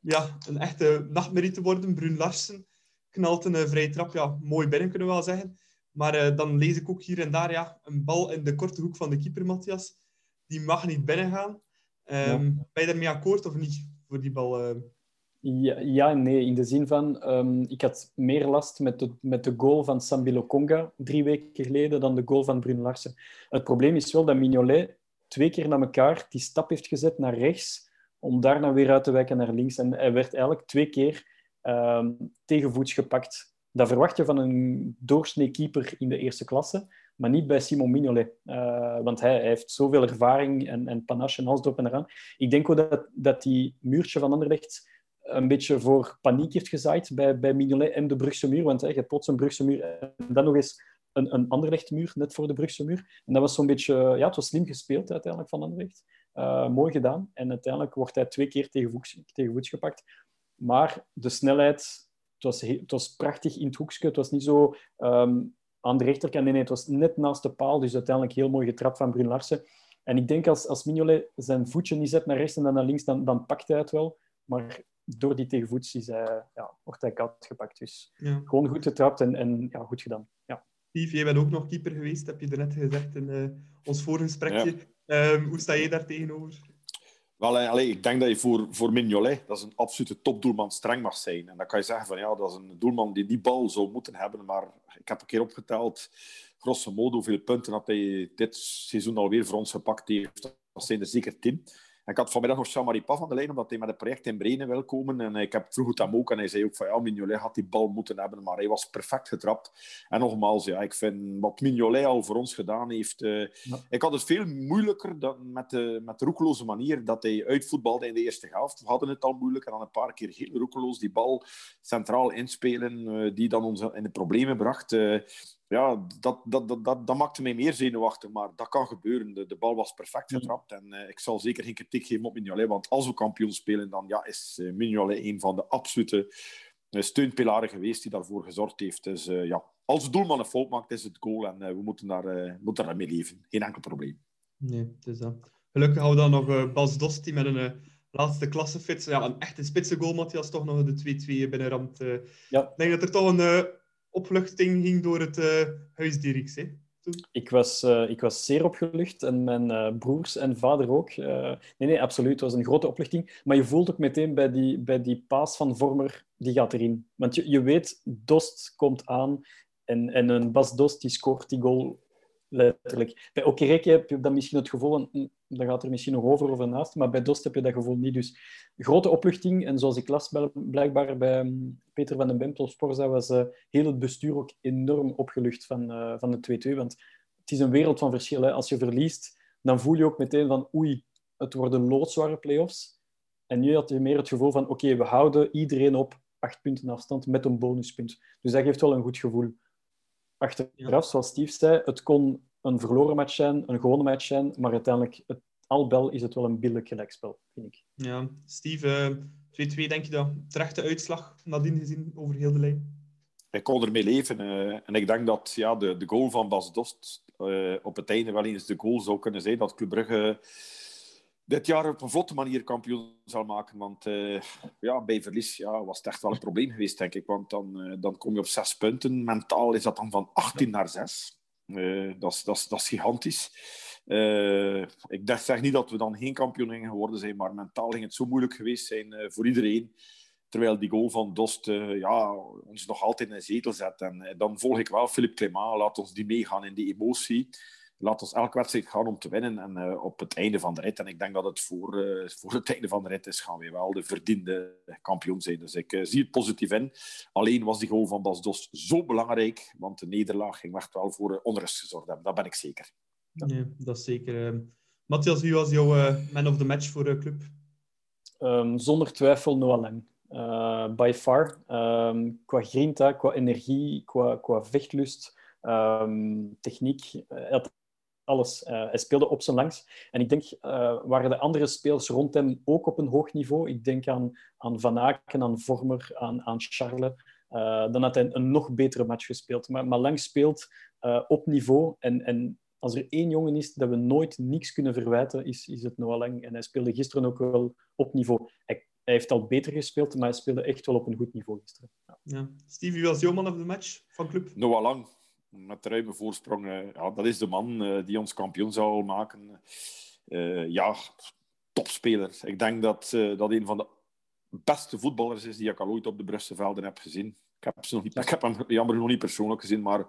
ja, een echte nachtmerrie te worden. Brun Larsen knalt een vrije trap. Ja, mooi binnen, kunnen we wel zeggen. Maar dan lees ik ook hier en daar ja, een bal in de korte hoek van de keeper, Matthias die mag niet binnengaan. Um, ja. Ben je daarmee akkoord of niet voor die bal? Uh... Ja, ja en nee. In de zin van, um, ik had meer last met de, met de goal van Sambilo Conga drie weken geleden dan de goal van Brun Larsen. Het probleem is wel dat Mignolet twee keer naar elkaar die stap heeft gezet naar rechts om daarna weer uit te wijken naar links. En hij werd eigenlijk twee keer um, tegenvoets gepakt. Dat verwacht je van een doorsnee keeper in de eerste klasse maar niet bij Simon Mignolet. Uh, want hij, hij, heeft zoveel ervaring en, en panache en alles erop en eraan. Ik denk ook dat, dat die muurtje van Anderlecht een beetje voor paniek heeft gezaaid bij, bij Mignolet en de Brugse muur. Want hè, je hebt plots een Brugse muur en dan nog eens een, een Anderlecht-muur, net voor de Brugse muur. En dat was zo'n beetje... Ja, het was slim gespeeld uiteindelijk van Anderlecht. Uh, mooi gedaan. En uiteindelijk wordt hij twee keer tegen voets, tegen voets gepakt. Maar de snelheid... Het was, het was prachtig in het hoekje. Het was niet zo... Um, aan de rechterkant. Nee, nee, het was net naast de paal, dus uiteindelijk heel mooi getrapt van Brun Larsen. En ik denk als, als Mignolet zijn voetje niet zet naar rechts en dan naar links, dan, dan pakt hij het wel. Maar door die tegenvoets is hij, ja, wordt hij koud gepakt. Dus ja. gewoon goed getrapt en, en ja, goed gedaan. Ja. Steve, jij bent ook nog keeper geweest, heb je er net gezegd in uh, ons voorgesprekje. Ja. Um, hoe sta jij daar tegenover? Wel, allee, ik denk dat je voor, voor Mignolet, dat is een absolute topdoelman, streng mag zijn. En dan kan je zeggen van ja, dat is een doelman die die bal zou moeten hebben. Maar ik heb een keer opgeteld, grosso modo, hoeveel punten dat hij dit seizoen alweer voor ons gepakt heeft. Dat zijn er zeker tien. Ik had vanmiddag nog Jean-Marie Paf aan de lijn, omdat hij met een project in Brenen wil komen. En ik heb vroeg het hem ook en hij zei ook van ja, Mignolet had die bal moeten hebben, maar hij was perfect getrapt. En nogmaals, ja, ik vind wat Mignolet al voor ons gedaan heeft... Uh, ja. Ik had het veel moeilijker dan met, de, met de roekeloze manier dat hij uitvoetbalde in de eerste helft. We hadden het al moeilijk en dan een paar keer heel roekeloos die bal centraal inspelen, uh, die dan ons in de problemen bracht. Uh, ja, dat, dat, dat, dat, dat, maakte mij meer zenuwachtig, maar dat kan gebeuren. De, de bal was perfect getrapt en uh, ik zal zeker geen kritiek geven op Mignolet, want als we kampioen spelen, dan ja, is uh, Mignolet een van de absolute uh, steunpilaren geweest die daarvoor gezorgd heeft. Dus ja, als de doelman een fout maakt, is het goal en we moeten daar, moeten daar mee leven. Geen enkel probleem. Nee, is dat. Gelukkig houden we dan nog Bas Dost, die met een laatste klassefits. Ja, een echte spitse goal, Matthias, toch nog de 2-2 binnenramt. Ja. Ik denk dat er toch een opluchting ging door het uh, huis Dirks, hè? Ik was, uh, ik was zeer opgelucht en mijn uh, broers en vader ook. Nee, nee, absoluut. Het was een grote opluchting. Maar je voelt ook meteen bij die, bij die paas van Vormer, die gaat erin. Want je, je weet, Dost komt aan en, en een Bas Dost die scoort die goal letterlijk. Bij Okereke heb je dan misschien het gevoel, hm, dat gaat er misschien nog over of naast, maar bij Dost heb je dat gevoel niet. Dus grote opluchting. En zoals ik las blijkbaar bij hm, Peter van den Bempel Sporza, was uh, heel het bestuur ook enorm opgelucht van, uh, van de 2-2. Want het is een wereld van verschil. Hè. Als je verliest, dan voel je ook meteen van oei, het worden loodzware play-offs. En nu had je meer het gevoel van oké, we houden iedereen op acht punten afstand met een bonuspunt. Dus dat geeft wel een goed gevoel achteraf, zoals Steve zei, het kon een verloren match zijn, een gewone match zijn, maar uiteindelijk, het, al bel is het wel een billig gelijkspel, vind ik. Ja, Steve, 2-2, denk je dat terechte uitslag nadien gezien over heel de lijn? Ik kon ermee leven. Uh, en ik denk dat ja, de, de goal van Bas Dost uh, op het einde wel eens de goal zou kunnen zijn dat Club Brugge dit jaar op een vlotte manier kampioen zal maken. Want uh, ja, bij verlies ja, was het echt wel een probleem geweest, denk ik. Want dan, uh, dan kom je op zes punten. Mentaal is dat dan van 18 naar 6. Uh, dat, is, gigantisch. ik dacht, zeg niet dat we dan geen kampioen geworden zijn, maar mentaal ging het zo moeilijk geweest zijn voor iedereen. Terwijl die goal van Dost ja, ons nog altijd in een zetel zet. En dan volg ik wel Philippe Clément. Laat ons die meegaan in die emotie laat ons elke wedstrijd gaan om te winnen. En uh, op het einde van de rit, en ik denk dat het voor, uh, voor het einde van de rit is, gaan we wel de verdiende kampioen zijn. Dus ik uh, zie het positief in. Alleen was die goal van Bas Dos zo belangrijk, want de nederlaag ging echt wel voor onrust gezorgd hebben. Dat ben ik zeker. Ja, dat is zeker. Matthias, wie was jouw man of the match voor de club? Um, zonder twijfel Noah Lang. by far. Um, qua grinta, qua energie, qua, qua vechtlust, um, techniek. Hij had alles. Uh, hij speelde op zijn langs. En ik denk, uh, waren de andere spelers rond hem ook op een hoog niveau? Ik denk aan, aan Van Aken, aan Vormer, aan, aan Charles. Uh, dan had hij een, nog betere match gespeeld. Maar, maar Lang speelt op niveau. En, en als er één jongen is dat we nooit niks kunnen verwijten, is, is het Noah Lang. En hij speelde gisteren ook wel op niveau. Hij, hij heeft al beter gespeeld, maar hij speelde echt wel op een goed niveau gisteren. Ja. Ja. Steve, wie was jouw man of de match van club? Noah Lang met ruime voorsprong. ja, dat is de man uh, die ons kampioen zou maken. Uh, ja, topspeler. Ik denk dat uh, dat een van de beste voetballers is die ik al ooit op de Brusselvelden heb gezien. Ik heb, ze nog niet, ik heb hem jammer nog niet persoonlijk gezien, maar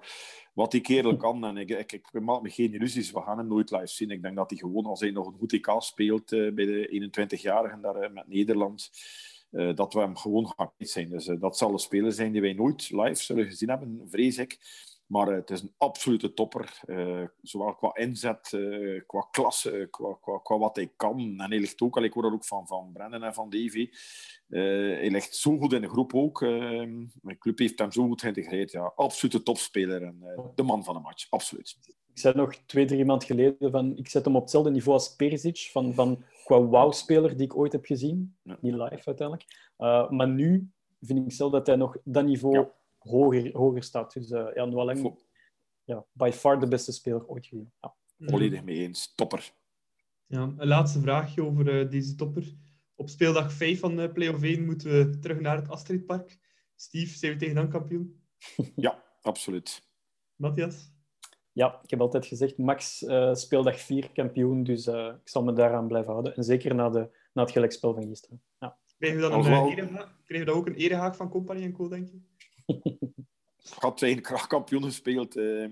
wat die kerel kan, en ik, ik, ik maak me geen illusies, we gaan hem nooit live zien. Ik denk dat hij gewoon, als hij nog een goed EK speelt bij de 21-jarigen daar met Nederland, dat we hem gewoon gaan zijn. Dus dat zal een speler zijn die wij nooit live zullen gezien hebben, vrees ik. Maar uh, het is een absolute topper. Uh, zowel qua inzet, uh, qua klasse, qua, qua, qua, wat hij kan. En hij ligt ook, al, ik hoor dat ook van, van Brennan en van Davy. hij ligt zo goed in de groep ook. mijn club heeft hem zo goed geïntegreerd. Ja, absolute topspeler en de man van de match, absoluut. Ik zei nog twee, drie maanden geleden van ik zet hem op hetzelfde niveau als Perisic, van, van qua wow-speler die ik ooit heb gezien. Ja. Niet live uiteindelijk. maar nu vind ik zelf dat hij nog dat niveau... Ja hoger, hoger staat. Dus uh, ja, Noah Lang, ja, by far de beste speler ooit gezien. Ja. Volledig mee eens. Topper. Ja, een laatste vraagje over uh, deze topper. Op speeldag 5 van uh, Play-off 1 moeten we terug naar het Astridpark. Steve, zijn we tegen dan kampioen? Ja, absoluut. Matthias? Ja, ik heb altijd gezegd, max uh, speeldag 4 kampioen, dus uh, ik zal me daaraan blijven houden. En zeker na, de, na het gelijkspel van gisteren. Ja. Kregen we dan een, kregen we dan ook een erehaag van Company en Co, denk je? Had graag kampioen gespeeld. Uh,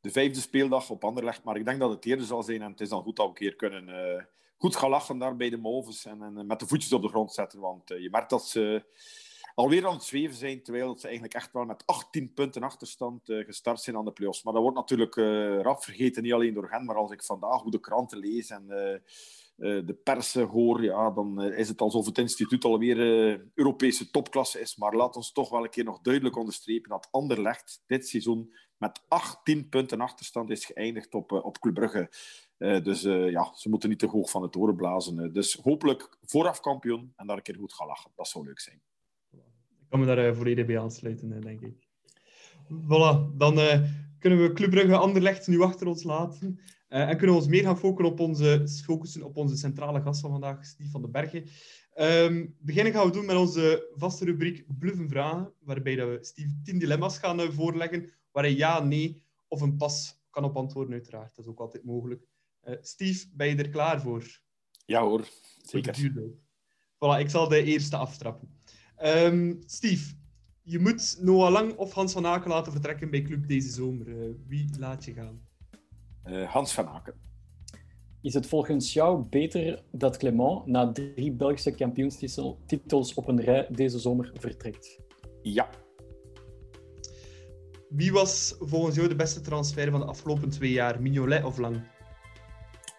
de vijfde speeldag op Anderlecht. Maar ik denk dat het eerder zal zijn. En het is dan goed dat we een keer kunnen uh, goed gaan lachen daar bij de Moves. En, en met de voetjes op de grond zetten. Want uh, je merkt dat ze alweer aan het zweven zijn. Terwijl ze eigenlijk echt wel met 18 punten achterstand gestart zijn aan de playoffs. Maar dat wordt natuurlijk rap vergeten. Niet alleen door hen. Maar als ik vandaag hoe de kranten lees en de pers hoor, ja, dan uh, is het alsof het instituut alweer uh, Europese topklasse is. Maar laat ons toch wel een keer nog duidelijk onderstrepen dat Anderlecht dit seizoen met 18 punten achterstand is geëindigd op, op Club Brugge. dus ja, ze moeten niet te hoog van het oren blazen. dus hopelijk vooraf kampioen en daar een keer goed gaan lachen. Dat zou leuk zijn. Ik kan me daar volledig bij aansluiten, denk ik. Voilà, dan kunnen we Club Brugge Anderlecht nu achter ons laten. Uh, en kunnen we ons meer gaan focussen op onze, focussen op onze centrale gast van vandaag, Steve van den Bergen. Um, beginnen gaan we doen met onze vaste rubriek Bluffen Vragen, waarbij dat we Steve tien dilemma's gaan uh, voorleggen, waar hij ja, nee of een pas kan op antwoorden, uiteraard. Dat is ook altijd mogelijk. Uh, Steve, ben je er klaar voor? Ja hoor, zeker. Voilà, ik zal de eerste aftrappen. Um, Steve, je moet Noah Lang of Hans van Aken laten vertrekken bij Club deze zomer. Uh, wie laat je gaan? Uh, Hans van Aken. Is het volgens jou beter dat Clement na drie Belgische kampioenstitels op een rij deze zomer vertrekt? Ja. Wie was volgens jou de beste transfer van de afgelopen twee jaar? Mignolet of Lang?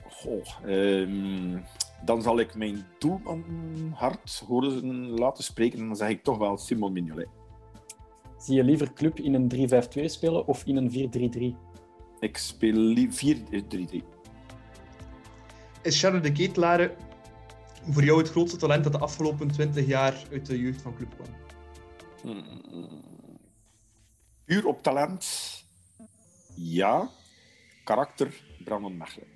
Goh, um, dan zal ik mijn doelman hard horen laten spreken en dan zeg ik toch wel Simon Mignolet. Zie je liever club in een 3-5-2 spelen of in een 4-3-3? Ik speel 4-3-3. Is Charles de Ketelaere voor jou het grootste talent dat de afgelopen 20 jaar uit de jeugd van club kwam? Hmm. Puur op talent? Ja. Karakter? Brandon Mechelen.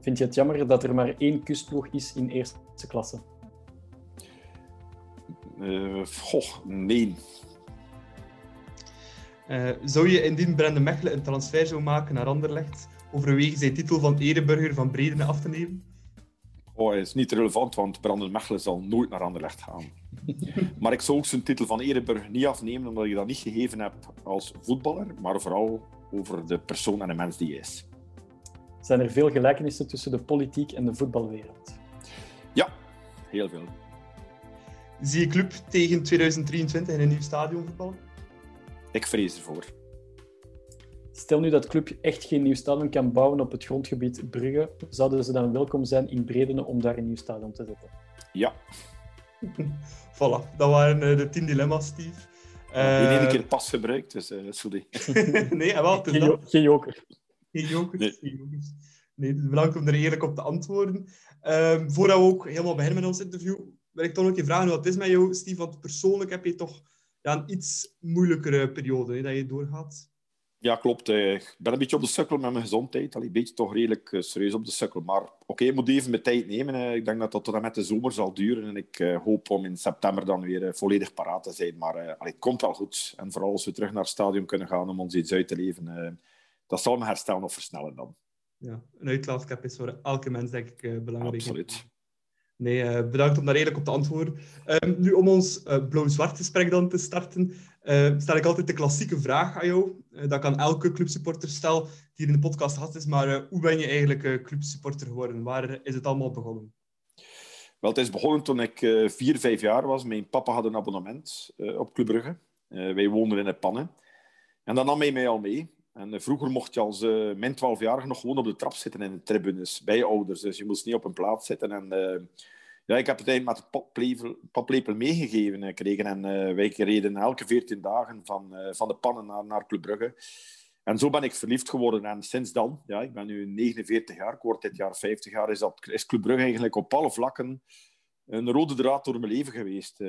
Vind je het jammer dat er maar één kustploeg is in eerste klasse? Uh, goh, nee. Uh, zou je indien Brandon Mechelen een transfer zou maken naar Anderlecht, overwegen zijn titel van ereburger van Bredene af te nemen? Oh, het is niet relevant, want Brandon Mechelen zal nooit naar Anderlecht gaan. maar ik zou ook zijn titel van ereburger niet afnemen, omdat je dat niet gegeven heb als voetballer, maar vooral over de persoon en de mens die hij is. Zijn er veel gelijkenissen tussen de politiek en de voetbalwereld? Ja, heel veel. Zie je club tegen 2023 in een nieuw stadion voetballen? Ik vrees ervoor. Stel nu dat club echt geen nieuw stadion kan bouwen op het grondgebied Brugge, zouden ze dan welkom zijn in Bredene om daar een nieuw stadion te zetten? Ja. voilà, dat waren eh, de tien dilemma's, Steve. Uh, in één keer pas gebruikt, dus uh, sorry. nee, wel, geen, jo geen joker. Geen jokers. Nee. Geen jokers. Nee, dus bedankt om er eerlijk op te antwoorden. Um, voordat we ook helemaal beginnen met ons interview, wil ik toch nog een keer vragen hoe het is met jou, Steve. Want persoonlijk heb je toch ja, een iets moeilijkere periode hè, dat je doorgaat. Ja, klopt. Ik ben een beetje op de sukkel met mijn gezondheid. Al een beetje toch redelijk uh, serieus op de sukkel. Maar oké, okay, ik moet even mijn tijd nemen. Ik denk dat dat tot en met de zomer zal duren. En ik uh, hoop om in september dan weer volledig paraat te zijn. Maar allee, het komt wel goed. En vooral als we terug naar het stadion kunnen gaan om ons iets uit te leven dat zal mijn herstel nog versnellen dan. Ja, een uitlaatklep is voor elke mens denk ik belangrijk. Absoluut. Nee, uh, bedankt om daar redelijk op te antwoorden. Um, nu, om ons uh, blauw-zwart gesprek dan te starten, stel ik altijd de klassieke vraag aan jou. dat kan elke clubsupporter stellen die in de podcast had is, maar hoe ben je eigenlijk clubsupporter geworden? Waar is het allemaal begonnen? Wel, het is begonnen toen ik vier, vijf jaar was. Mijn papa had een abonnement op Club Brugge. wij woonden in het Pannen. En dan nam hij mij al mee. En eh, vroeger mocht je als uh, min 12-jarige nog gewoon op de trap zitten in de tribunes, bij je ouders. Dus je moest niet op een plaats zitten. En uh, ja, ik heb het eigenlijk met de paplepel, meegegeven gekregen. En uh, wij reden elke 14 dagen van, van de pannen naar, naar Club Brugge. En zo ben ik verliefd geworden. En sinds dan, ja, ik ben nu 49 jaar, ik word dit jaar 50 jaar, is, dat, Club Brugge eigenlijk op alle vlakken een rode draad door mijn leven geweest.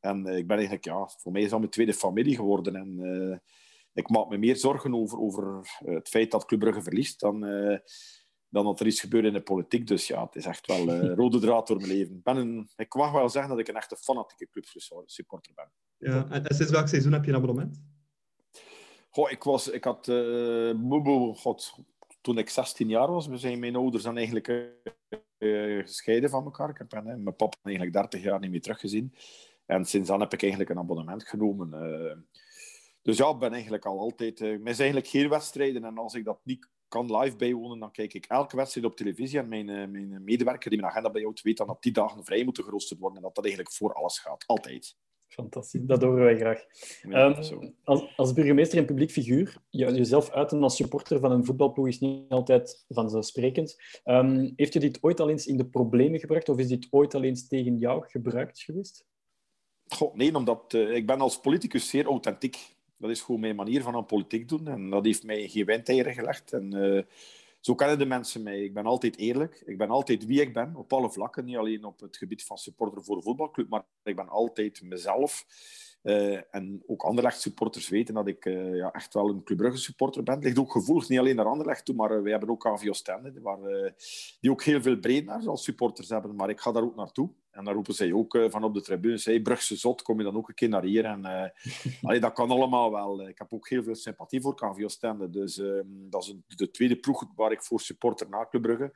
en ik ben eigenlijk, ja, voor mij is dat mijn tweede familie geworden. En ik maak me meer zorgen over, over eh, het feit dat Club Brugge verliest dan, uh, dan dat er iets gebeurt in de politiek. Dus ja, het is echt wel uh, rode draad door mijn leven. Ik, ben een, ik mag wel zeggen dat ik een echte fanatieke clubsupporter ben. Ja, en, sinds welk seizoen heb je een abonnement? Goh, ik, was, ik had... Uh, God, toen ik 16 jaar was, zijn mijn ouders dan eigenlijk uh, gescheiden van elkaar. Ik heb mijn papa eigenlijk 30 jaar niet meer teruggezien. En sinds dan heb ik eigenlijk een abonnement genomen. Dus ja, ik ben eigenlijk al altijd... Uh, mis eigenlijk geen wedstrijden. En als ik dat niet kan live bijwonen, dan kijk ik elke wedstrijd op televisie. En mijn, uh, mijn medewerker die mijn agenda bijhoudt, weet dan dat die dagen vrij moeten geroosterd worden. En dat dat eigenlijk voor alles gaat. Altijd. Fantastisch, dat horen wij graag. um, als, als, burgemeester en publiek figuur, jezelf uiten als supporter van een voetbalploeg is niet altijd vanzelfsprekend. Um, heeft je dit ooit al eens in de problemen gebracht of is dit ooit al eens tegen jou gebruikt geweest? Goh, nee, omdat uh, ik ben als politicus zeer authentiek. Dat is gewoon mijn manier van aan politiek doen. En dat heeft mij geen windeieren gelegd. En uh, zo kennen de mensen mij. Ik ben altijd eerlijk. Ik ben altijd wie ik ben, op alle vlakken. Niet alleen op het gebied van supporter voor een voetbalclub, maar ik ben altijd mezelf. Uh, en ook Anderlecht supporters weten dat ik uh, ja, echt wel een Club Brugge supporter ben. Het ligt ook gevoelig niet alleen naar Anderlecht toe, maar wij hebben ook KVO Stende, waar, die ook heel veel breednaars als supporters hebben. Maar ik ga daar ook naartoe. En dan roepen zij ook van op de tribune, hey, Brugse zot, kom je dan ook een keer naar hier. En, allee, dat kan allemaal wel. Ik heb ook heel veel sympathie voor KVO Stende. Dus ehm, dat is de tweede ploeg waar ik voor supporter na Club Brugge.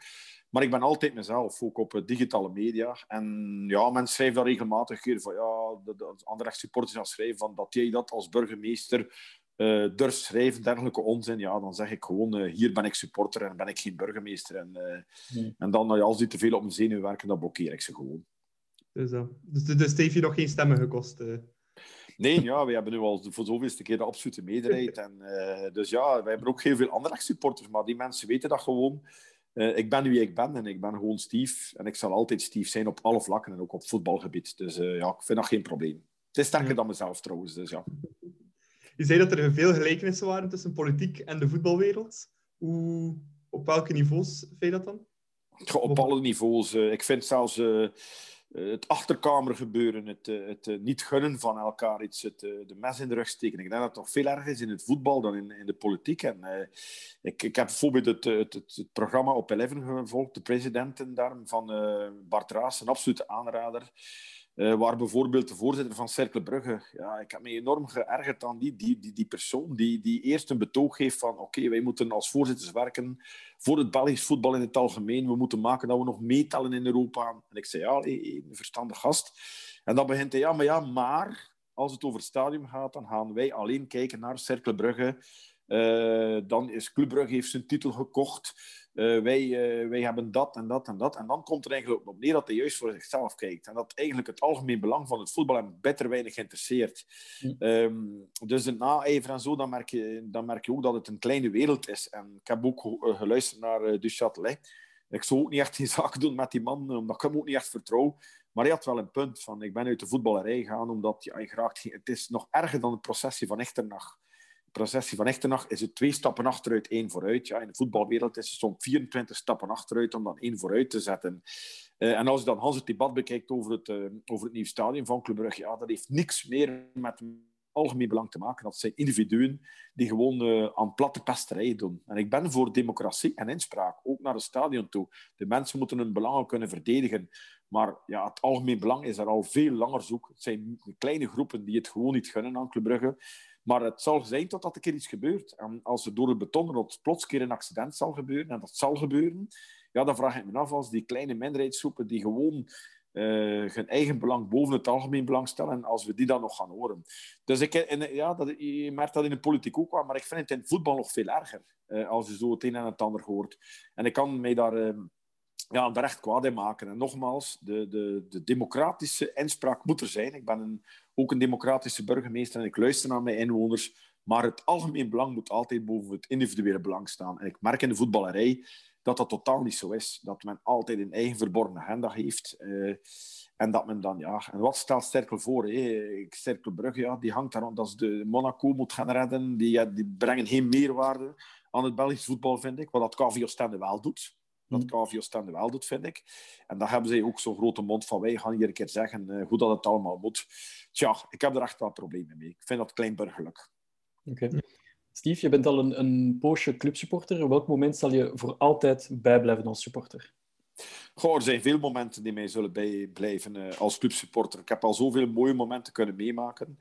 Maar ik ben altijd mezelf, ook op digitale media. En ja, mensen schrijven daar regelmatig keer van ja, de, de andere supporters gaan schrijven van dat jij dat als burgemeester uh, durft schrijven, dergelijke onzin. Ja, dan zeg ik gewoon, uh, hier ben ik supporter en ben ik geen burgemeester. En, uh, en dan, ja, als die te veel op mijn zenuw werken, dan blokkeer ik ze gewoon. Dus, dus, dus, dus heeft je nog geen stemmen gekost? Nee, ja, we hebben nu al voor zoveelste keer de absolute meerderheid. En, dus ja, wij hebben ook heel veel andere supporters, maar die mensen weten dat gewoon. Uh, ik ben wie ik ben en ik ben gewoon Steve. En ik zal altijd Steve zijn op alle vlakken en ook op voetbalgebied. Dus uh, ja, ik vind dat geen probleem. Het is sterker dan mezelf trouwens, dus ja. Je zei dat er veel gelijkenissen waren tussen politiek en de voetbalwereld. Hoe, op welke niveaus vind je dat dan? Op alle niveaus. Ik vind zelfs eh, het achterkamergebeuren, het, eh, het, eh, niet gunnen van elkaar iets, het, de mes in de rug steken. Ik denk dat het toch veel erger is in het voetbal dan in, in de politiek. En, ik, ik heb bijvoorbeeld het, het, het, programma op Eleven gevolgd, de presidenten daar, van Bart Raas, een absolute aanrader. Uh, waar bijvoorbeeld de voorzitter van Cercle Brugge, ja, ik heb me enorm geërgerd aan die, die, die, persoon die, die eerst een betoog heeft van oké, wij moeten als voorzitters werken voor het Belgisch voetbal in het algemeen. We moeten maken dat we nog meetellen in Europa. En ik zei, ja, een verstandig gast. En dan begint hij, ja, maar ja, maar als het over het stadium gaat, dan gaan wij alleen kijken naar Cercle Brugge. Uh, dan is Club Brugge heeft zijn titel gekocht. Uh, wij, uh, wij hebben dat en dat en dat. En dan komt er eigenlijk op neer dat hij juist voor zichzelf kijkt. En dat eigenlijk het algemeen belang van het voetbal hem beter weinig interesseert. Mm. Um, dus het naijver en zo, dan merk, je, dan merk je ook dat het een kleine wereld is. En ik heb ook geluisterd naar Duchatelet. Ik zou ook niet echt die zaken doen met die man, omdat ik hem ook niet echt vertrouw. Maar hij had wel een punt van, ik ben uit de voetballerij gegaan, omdat ja, je graag, het is nog erger dan het processie van Echternach processie van Echtenach is het twee stappen achteruit, één vooruit. Ja, in de voetbalwereld is het soms 24 stappen achteruit om dan één vooruit te zetten. Uh, en als je dan Hans het debat bekijkt over het, uh, over het nieuwe stadion van Club Brugge, ja, dat heeft niks meer met algemeen belang te maken. Dat zijn individuen die gewoon uh, aan platte pesterij doen. En ik ben voor democratie en inspraak, ook naar het stadion toe. De mensen moeten hun belangen kunnen verdedigen. Maar ja, het algemeen belang is er al veel langer zoek. Het zijn kleine groepen die het gewoon niet gunnen aan Club Brugge. Maar het zal zijn totdat er iets gebeurt. En als er door het betonrot plots keer een accident zal gebeuren, en dat zal gebeuren, ja, dan vraag ik me af als die kleine minderheidsgroepen die gewoon uh, hun eigen belang boven het algemeen belang stellen, als we die dan nog gaan horen. Dus ik, en, ja, dat, je merkt dat in de politiek ook wel, maar ik vind het in voetbal nog veel erger, uh, als je zo het een en het ander hoort. En ik kan mij daar... ja, daar echt kwaad in maken. En nogmaals, de, de, de democratische inspraak moet er zijn. Ik ben een, ook een democratische burgemeester en ik luister naar mijn inwoners. Maar het algemeen belang moet altijd boven het individuele belang staan. En ik merk in de voetballerij dat dat totaal niet zo is. Dat men altijd een eigen verborgen agenda heeft. Uh, en dat men dan, ja... En wat stelt Sterkel voor? Hey? Brugge, ja, die hangt daar dat ze de Monaco moet gaan redden. Die, die brengen geen meerwaarde aan het Belgisch voetbal, vind ik. Wat dat KVO Stende wel doet. Dat KVO. Stende wel doet, vind ik. En daar hebben ze ook zo'n grote mond van wij gaan hier een keer zeggen uh, hoe dat het allemaal moet. Tja, ik heb er echt wel problemen mee. Ik vind dat kleinburgerlijk. Oké. Okay. Steve, je bent al een, een poosje clubsupporter. Op welk moment zal je voor altijd bijblijven als supporter? Goh, er zijn veel momenten die mij zullen bijblijven uh, als clubsupporter. Ik heb al zoveel mooie momenten kunnen meemaken.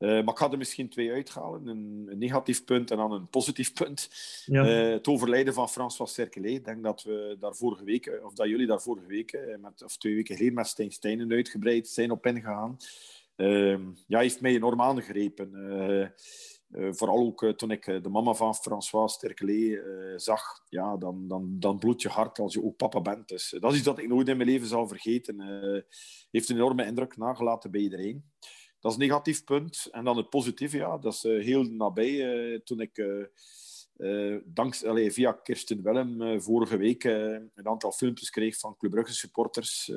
Uh, maar ik ga er misschien twee uithalen. Een, een, negatief punt en dan een positief punt. Ja. Uh, het overlijden van François Cerkelet. Ik denk dat we daar vorige week, of dat jullie daar vorige week, met, of twee weken geleden met Stijn Steinen uitgebreid zijn op ingegaan. Uh, ja, heeft mij enorm aangegrepen. Uh, vooral ook uh, toen ik de mama van François Sterkelet zag, ja, dan, dan, dan bloedt je hart als je ook papa bent. Dus dat is iets dat ik nooit in mijn leven zal vergeten. heeft een enorme indruk nagelaten bij iedereen. Dat is een negatief punt. En dan het positieve, ja, dat is heel nabij. toen ik uh, danks, allez, via Kirsten Willem vorige week een aantal filmpjes kreeg van Club Brugge supporters,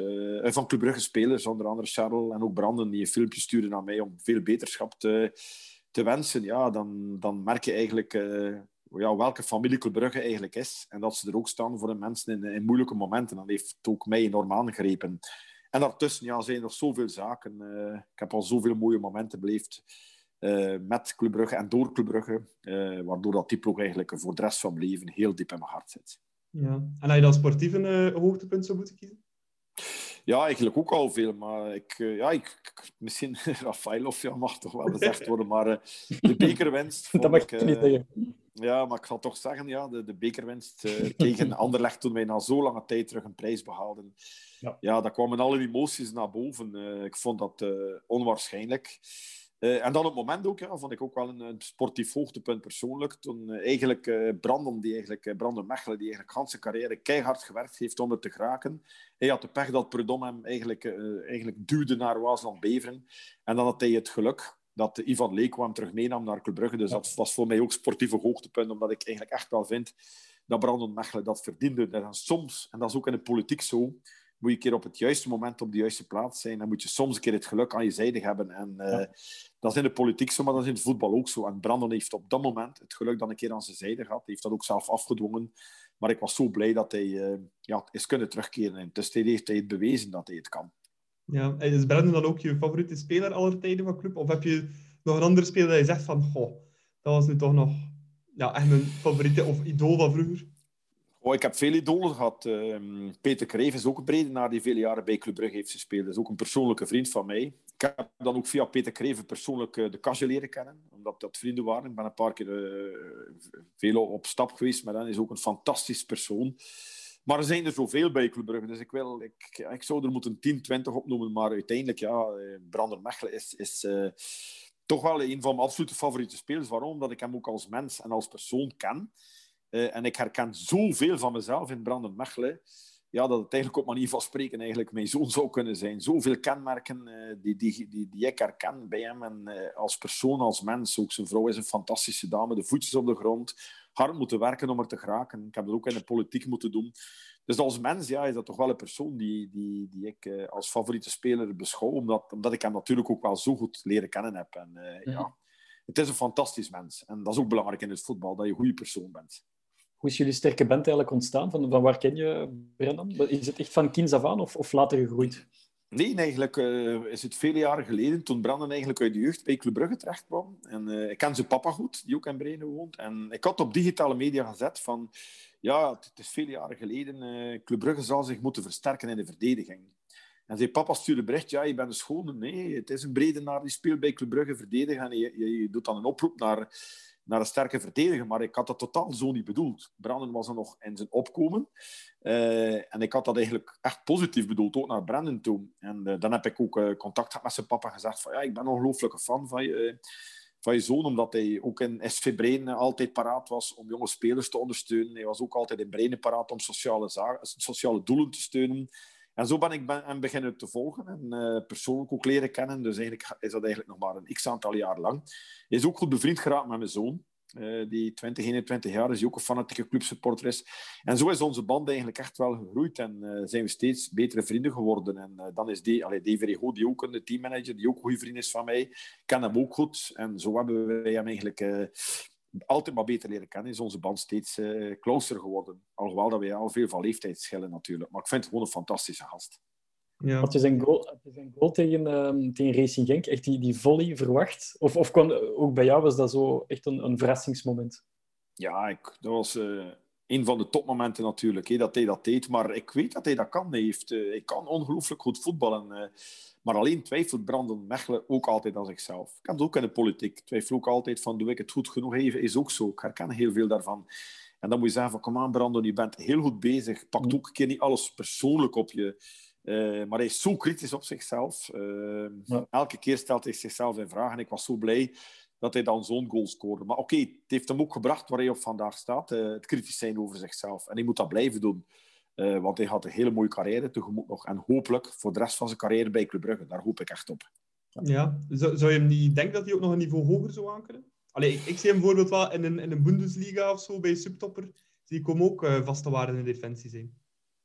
van Club Brugge spelers, onder andere Charles en ook Branden, die een filmpje stuurden naar mij om veel beterschap te, te wensen. Ja, dan, dan merk je eigenlijk ja, welke familie Club Brugge eigenlijk is. En dat ze er ook staan voor de mensen in, in moeilijke momenten. Dat heeft ook mij enorm aangegrepen. En daartussen ja, zijn er zoveel zaken. Uh, ik heb al zoveel mooie momenten beleefd uh, met Club Brugge en door Club Brugge, uh, waardoor dat die ploeg eigenlijk voor de rest van mijn leven heel diep in mijn hart zit. Ja. En had je dan sportief een hoogtepunt zou moeten kiezen? Ja, eigenlijk ook al veel. Maar ik, ja, ik, misschien Rafailov ja, mag toch wel gezegd worden. Maar de bekerwinst. dat mag ik niet zeggen. Ja, maar ik ga toch zeggen, ja, de, de bekerwinst uh, tegen Anderlecht toen wij na zo lange tijd terug een prijs behaalden. Ja, ja daar kwamen alle emoties naar boven. Ik vond dat uh, onwaarschijnlijk. en dan op het moment ook, ja, vond ik ook wel een, een sportief hoogtepunt persoonlijk. Toen eigenlijk Brandon, die eigenlijk, Brandon Mechelen, die eigenlijk zijn carrière keihard gewerkt heeft om er te geraken. Hij had de pech dat Prudhomme hem eigenlijk, eigenlijk duwde naar Waasland-Beveren. En dan had hij het geluk dat Ivan Leek kwam terug meenam naar Club. Dus dat was voor mij ook sportieve hoogtepunt, omdat ik eigenlijk echt wel vind dat Brandon Mechelen dat verdiende. En soms, en dat is ook in de politiek zo, moet je een keer op het juiste moment op de juiste plaats zijn. Dan moet je soms een keer het geluk aan je zijde hebben. En uh, dat is in de politiek zo, maar dat is in het voetbal ook zo. En Brandon heeft op dat moment het geluk dan een keer aan zijn zijde gehad. Hij heeft dat ook zelf afgedwongen. Maar ik was zo blij dat hij uh, ja, is kunnen terugkeren. En dus heeft hij het bewezen dat hij het kan. Ja, is Brandon dan ook je favoriete speler aller tijden van club? Of heb je nog een andere speler dat je zegt van, goh, dat was nu toch nog ja, echt mijn favoriete of idool van vroeger? Oh, ik heb veel idolen gehad. Uh, Peter Kreef is ook een Bredenaar die vele jaren bij Club Brugge heeft gespeeld. Dat is ook een persoonlijke vriend van mij. Ik heb dan ook via Peter Kreven persoonlijk uh, de Kasje leren kennen, omdat dat vrienden waren. Ik ben een paar keer uh, veel op stap geweest hem. Hij is ook een fantastisch persoon. Maar er zijn er zoveel bij Club Brugge, dus ik, wil, ik, ik zou er moeten 10, 20 opnoemen. Maar uiteindelijk, ja, eh, Brander Mechelen is, is toch wel een van mijn absolute favoriete spelers. Waarom? Omdat ik hem ook als mens en als persoon ken. Uh, en ik herken zoveel van mezelf in Brander Mechelen. Ja, dat het eigenlijk op manier van spreken eigenlijk mijn zoon zou kunnen zijn. Zoveel kenmerken uh, die, die, die, die ik herken bij hem. En uh, als persoon, als mens. Ook zijn vrouw is een fantastische dame. De voetjes op de grond hard moeten werken om er te geraken. Ik heb dat ook in de politiek moeten doen. Dus als mens ja, is dat toch wel een persoon die, die, die ik uh, als favoriete speler beschouw, omdat, omdat ik hem natuurlijk ook wel zo goed leren kennen heb. En, uh, ja, het is een fantastisch mens. En dat is ook belangrijk in het voetbal, dat je een goede persoon bent. Hoe is jullie sterke band eigenlijk ontstaan? Van, van waar ken je Brennan? Is het echt van kinds af aan of, of later gegroeid? Nee, eigenlijk uh, is het vele jaren geleden toen Brandon eigenlijk uit de jeugd bij Club Brugge terecht kwam. En uh, ik ken zijn papa goed, die ook in Brenen woont. En ik had op digitale media gezet van... Ja, het, is vele jaren geleden. Uh, Club Brugge zal zich moeten versterken in de verdediging. En zijn papa stuurde bericht, ja, je bent een schone. Nee, het is een bredenaar die speelt bij Club Brugge verdedigen. En je doet dan een oproep naar naar een sterke verdediger. Maar ik had dat totaal zo niet bedoeld. Brandon was er nog in zijn opkomen. Uh, en ik had dat eigenlijk echt positief bedoeld, ook naar Brandon toe. En uh, dan heb ik ook uh, contact gehad met zijn papa en gezegd van ja, ik ben een ongelooflijke fan van je, van je zoon, omdat hij ook in SV Breinen altijd paraat was om jonge spelers te ondersteunen. Hij was ook altijd in Breinen paraat om sociale, sociale doelen te steunen. En zo ben ik ben, beginnen te volgen en uh, persoonlijk ook leren kennen. Dus eigenlijk is dat eigenlijk nog maar een x-aantal jaar lang. Hij is ook goed bevriend geraakt met mijn zoon. Uh, die 20, 21 jaar is, die ook een fanatieke clubsupporter is. En zo is onze band eigenlijk echt wel gegroeid en uh, zijn we steeds betere vrienden geworden. En dan is die, allee, Rigo, die ook een teammanager, die ook een goede vriend is van mij, ken hem ook goed. En zo hebben wij hem eigenlijk altijd maar beter leren kennen, is onze band steeds uh, closer geworden. Alhoewel dat we al veel van leeftijd schillen natuurlijk. Maar ik vind het gewoon een fantastische gast. Ja. Had je zijn goal, had je zijn goal tegen, uh, tegen Racing Genk, echt die, die volley verwacht? Of, of kwam, ook bij jou was dat zo echt een, een verrassingsmoment? Ja, ik, dat was uh, een van de topmomenten natuurlijk, dat hij dat deed. Maar ik weet dat hij dat kan. Hij, heeft, uh, hij kan ongelooflijk goed voetballen. Maar alleen twijfelt Brandon Mechelen ook altijd aan zichzelf. Ik heb het ook in de politiek. Twijfel ook altijd van, doe ik het goed genoeg? Even is ook zo. Ik herken heel veel daarvan. En dan moet je zeggen van, kom aan Brandon, je bent heel goed bezig. Pak ook een keer niet alles persoonlijk op je. Uh, maar hij is zo kritisch op zichzelf. Uh, Elke keer stelt hij zichzelf in vraag. En ik was zo blij dat hij dan zo'n goal scoorde. Maar oké, het heeft hem ook gebracht waar hij op vandaag staat. Uh, het kritisch zijn over zichzelf. En hij moet dat blijven doen. Uh, want hij had een hele mooie carrière tegemoet nog. En hopelijk voor de rest van zijn carrière bij Club Brugge. Daar hoop ik echt op. Ja, zou, zou je hem niet denken dat hij ook nog een niveau hoger zou aankunnen? Allee, ik, ik zie hem bijvoorbeeld wel in een, in een Bundesliga of zo, bij subtopper. Zie ik hem ook uh, vaste waarde in defensie zijn.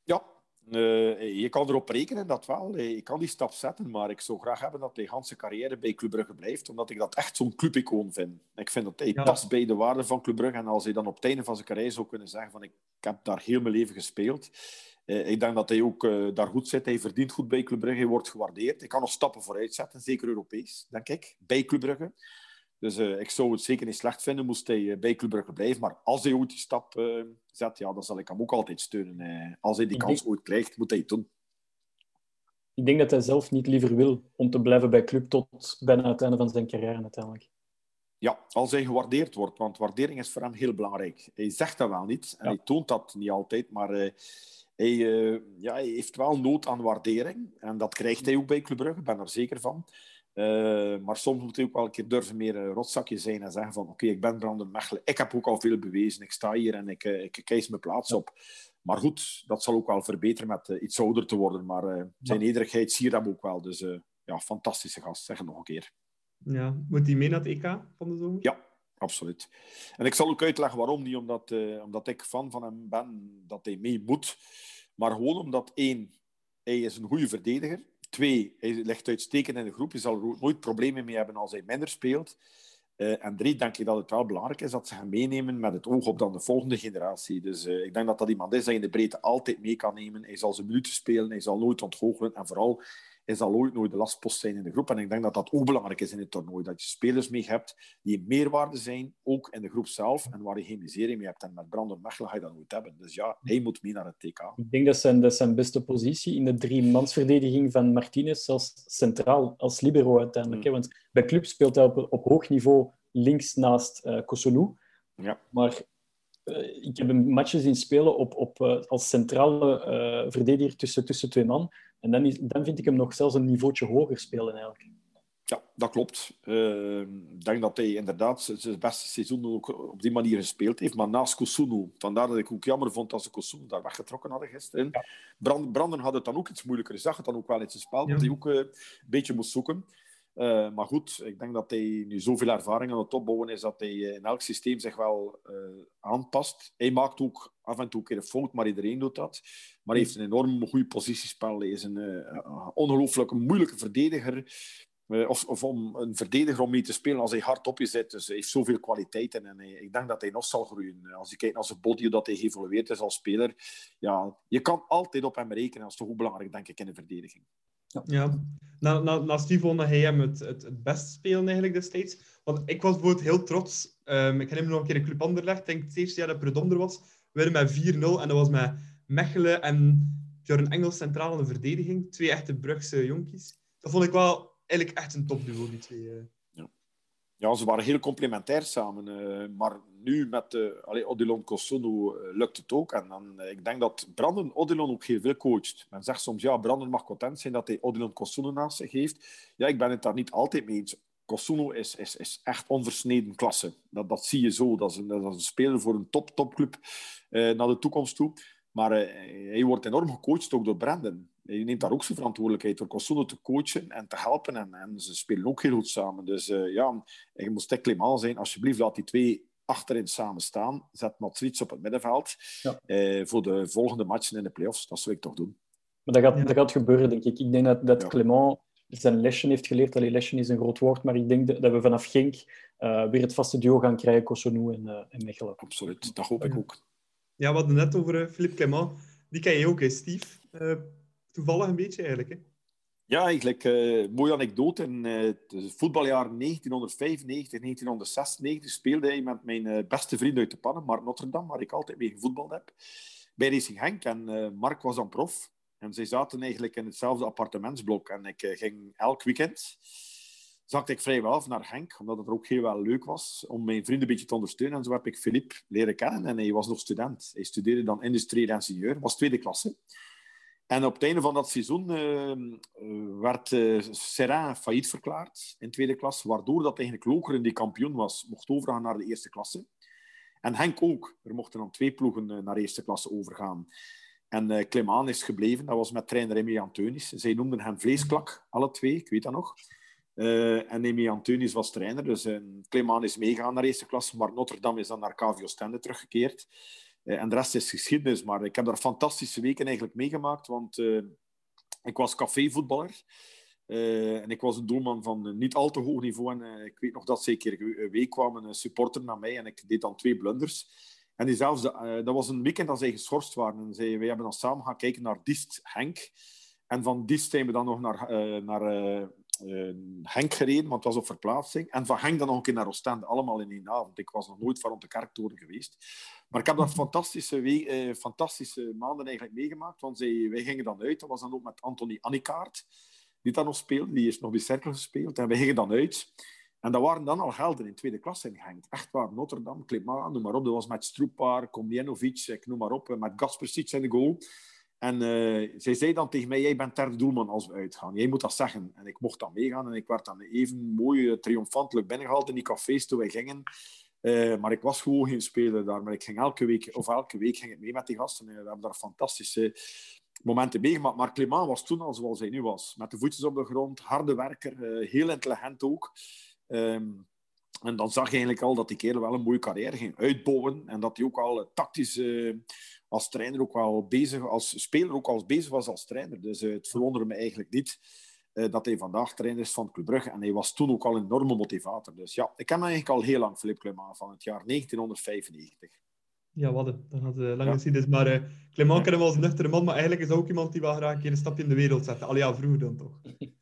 Ja, uh, je kan erop rekenen, dat wel. Ik kan die stap zetten, maar ik zou graag hebben dat hij zijn carrière bij Club Brugge blijft, omdat ik dat echt zo'n clubicoon vind. Ik vind dat hij ja. past bij de waarde van Club Brugge. En als hij dan op het einde van zijn carrière zou kunnen zeggen van ik heb daar heel mijn leven gespeeld, ik denk dat hij ook daar goed zit. Hij verdient goed bij Club Brugge. Hij wordt gewaardeerd. Hij kan nog stappen vooruit zetten, zeker Europees, denk ik, bij Club Brugge. Dus ik zou het zeker niet slecht vinden moest hij bij Club Brugge blijven. Maar als hij ooit die stap zet, ja, dan zal ik hem ook altijd steunen. als hij die kans ooit krijgt, moet hij het doen ik denk dat hij zelf niet liever wil om te blijven bij club tot bijna het einde van zijn carrière uiteindelijk. Ja, als hij gewaardeerd wordt, want waardering is voor hem heel belangrijk. Hij zegt dat wel niet en hij toont dat niet altijd, maar hij, ja, hij heeft wel nood aan waardering. En dat krijgt hij ook bij Club Brugge, ik ben er zeker van. Uh, maar soms moet hij ook wel een keer durven meer een rotzakje zijn en zeggen van oké, ik ben Brandon Mechelen, ik heb ook al veel bewezen, ik sta hier en ik, ik, ik kies mijn plaats op. Maar goed, dat zal ook wel verbeteren met uh, iets ouder te worden. Maar uh, zijn nederigheid zie je dat ook wel. Dus ja, fantastische gast, zeg het nog een keer. Ja, moet hij mee naar het EK van de zomer? Ja, absoluut. En ik zal ook uitleggen waarom. Niet omdat, omdat ik fan van hem ben, dat hij mee moet. Maar gewoon omdat, één, hij is een goede verdediger. Twee, hij legt uitstekend in de groep. Je zal nooit problemen mee hebben als hij minder speelt. Uh, en drie, denk ik dat het wel belangrijk is dat ze hem meenemen met het oog op dan de volgende generatie. Dus uh, ik denk dat dat iemand is dat je in de breedte altijd mee kan nemen. Hij zal zijn minuten spelen, hij zal nooit ontgoochelen en vooral hij zal ooit nooit de lastpost zijn in de groep. En ik denk dat dat ook belangrijk is in het toernooi. Dat je spelers mee hebt die meerwaarde zijn, ook in de groep zelf, en waar je geen miserie mee hebt. En met Brandon Mechelen ga je dat nooit hebben. Dus ja, hij moet mee naar het TK. Ik denk dat zijn, dat zijn beste positie in de drie-mansverdediging van Martinez als centraal, als libero uiteindelijk. Mm. Want bij club speelt hij op, op hoog niveau links naast uh. Ja. Maar uh, ik heb hem matches zien spelen op, op, uh, als centrale uh, verdediger tussen, tussen twee man. En dan, is, dan vind ik hem nog zelfs een niveautje hoger spelen eigenlijk. Ja, dat klopt. ik denk dat hij inderdaad zijn beste seizoen ook op die manier gespeeld heeft. Maar naast Kosunu, vandaar dat ik ook jammer vond dat ze Kosunu daar weggetrokken hadden gisteren. Ja. Brand, Branden had het dan ook iets moeilijker. Je zag het dan ook wel in zijn spel, ja. dat hij ook een beetje moest zoeken. Uh, maar goed, ik denk dat hij nu zoveel ervaring aan het opbouwen is dat hij in elk systeem zich wel uh, aanpast. Hij maakt ook af en toe een keer een fout, maar iedereen doet dat. Maar hij heeft een enorm goed positiespel. Hij is een ongelooflijk moeilijke verdediger. of, of om een verdediger om mee te spelen als hij hard op je zit. Dus hij heeft zoveel kwaliteiten en ik denk dat hij nog zal groeien. Als je kijkt naar zijn body, dat hij geëvolueerd is als speler. Ja, je kan altijd op hem rekenen. Dat is toch ook belangrijk, denk ik, in de verdediging. Ja, ja. Na, na, naast vond hij hem het, het, het best spelen eigenlijk destijds. Want ik was bijvoorbeeld heel trots. Um, ik herinner nog een keer een Club Anderlecht. Ik denk het eerste jaar dat Predom er was. We werden met 4-0 en dat was met Mechelen en Björn Engels centraal in de verdediging. Twee echte Brugse jonkies. Dat vond ik wel eigenlijk echt een topduo, die twee. Ja, ze waren heel complementair samen. Uh, maar nu met uh, allee, Odilon Kosono uh, lukt het ook. En dan, ik denk dat Brandon Odilon ook heel veel coacht. Men zegt soms, ja, Brandon mag content zijn dat hij Odilon Kosono naast zich heeft. Ja, ik ben het daar niet altijd mee eens. Kosuno is, is, is echt onversneden klasse. Dat, dat zie je zo. Dat is een, dat is een speler voor een top-topclub naar de toekomst toe. Maar hij wordt enorm gecoacht ook door Brandon je neemt daar ook zijn verantwoordelijkheid door Kosuno te coachen en te helpen. En, en ze spelen ook heel goed samen. Dus uh, ja, je moet stek Clément zijn. Alsjeblieft, laat die twee achterin samen staan. Zet Matsrits op het middenveld ja. uh, voor de volgende matchen in de playoffs. Dat zou ik toch doen. Maar dat gaat, ja. dat gaat gebeuren, denk ik. Ik denk dat, dat ja. Clément zijn lesje heeft geleerd. Allee, lesje is een groot woord, maar ik denk dat, dat we vanaf Genk uh, weer het vaste duo gaan krijgen, Kosonou en, uh, en Mechelen. Absoluut, dat hoop ik ook. Ja, we hadden net over Philippe Clément. Die ken je ook, hè, Steve? Toevallig een beetje eigenlijk. Hè? Ja, eigenlijk uh, mooie anekdote. In uh, het voetbaljaar 1995, 1996 speelde hij met mijn uh, beste vriend uit de pannen, Mark Notre waar ik altijd mee gevoetbald heb, bij Racing Henk. En Mark was dan prof. En zij zaten eigenlijk in hetzelfde appartementsblok. En ik ging elk weekend zakte ik vrijwel naar Henk, omdat het er ook heel wel leuk was om mijn vrienden een beetje te ondersteunen. En zo heb ik Philippe leren kennen en hij was nog student. Hij studeerde dan industrieel ingenieur, was tweede klasse. En op het einde van dat seizoen uh, werd uh, Serrain failliet verklaard in tweede klas, waardoor dat eigenlijk Lokeren, die kampioen was, mocht overgaan naar de eerste klasse. En Henk ook. Er mochten dan twee ploegen uh, naar eerste klasse overgaan. En uh, Clément is gebleven, dat was met trainer Remy Anteunis. Zij noemden hem Vleesklak, alle twee, ik weet dat nog. en Remy Anteunis was trainer, dus Clément is meegegaan naar de eerste klasse, maar Notre Dame is dan naar KVO Stende teruggekeerd. Eh, en de rest is geschiedenis. Maar ik heb daar fantastische weken eigenlijk meegemaakt, want uh, ik was cafévoetballer. Uh, en ik was een doelman van niet al te hoog niveau. En ik weet nog dat ze een keer week kwam een supporter naar mij en ik deed dan twee blunders. En diezelfde, dat was een weekend dat zij geschorst waren. En zij, wij hebben dan samen gaan kijken naar Diest Henk. En van Diest zijn we dan nog naar, naar uh, Henk gereden, want het was op verplaatsing. En van Henk dan nog een keer naar Oostende, allemaal in één avond. Ik was nog nooit van rond de kerktoren geweest. Maar ik heb daar fantastische, fantastische maanden eigenlijk meegemaakt. Want zij, wij gingen dan uit. Dat was dan ook met Anthony Annikaart, die dan nog speelde. Die is nog bij Cercle gespeeld. En wij gingen dan uit. En dat waren dan al helden in tweede klasse in Genk. Echt waar, Notre Dame, Klima, noem maar op. Dat was met Stroepar, Komjenovic, ik noem maar op. Met Gaspersic in de goal. En uh, zij zei dan tegen mij, jij bent derde doelman als we uitgaan. Jij moet dat zeggen. En ik mocht dan meegaan. En ik werd dan even mooi, uh, triomfantelijk binnengehaald in die cafés toen wij gingen. Uh, maar ik was gewoon geen speler daar. Maar ik ging elke week, of elke week ging ik mee met die gasten. En we hebben daar fantastische momenten meegemaakt. Maar Clément was toen al zoals hij nu was. Met de voetjes op de grond, harde werker, heel intelligent ook. Um, en dan zag je eigenlijk al dat die kerel wel een mooie carrière ging uitbouwen. En dat hij ook al tactisch als trainer ook wel bezig, als speler ook al bezig was als trainer. Dus uh, het verwonderde me eigenlijk niet dat hij vandaag trainer is van Club Brugge. En hij was toen ook al een enorme motivator. Dus ja, ik ken hem eigenlijk al heel lang, Philippe Clement, van het jaar 1995. Ja, wat Dat had uh, lang gezien. Dus, maar uh, Clement kennen we als nuchtere man, maar eigenlijk is hij ook iemand die wel graag een keer een stapje in de wereld zet. Al ja, vroeger dan toch.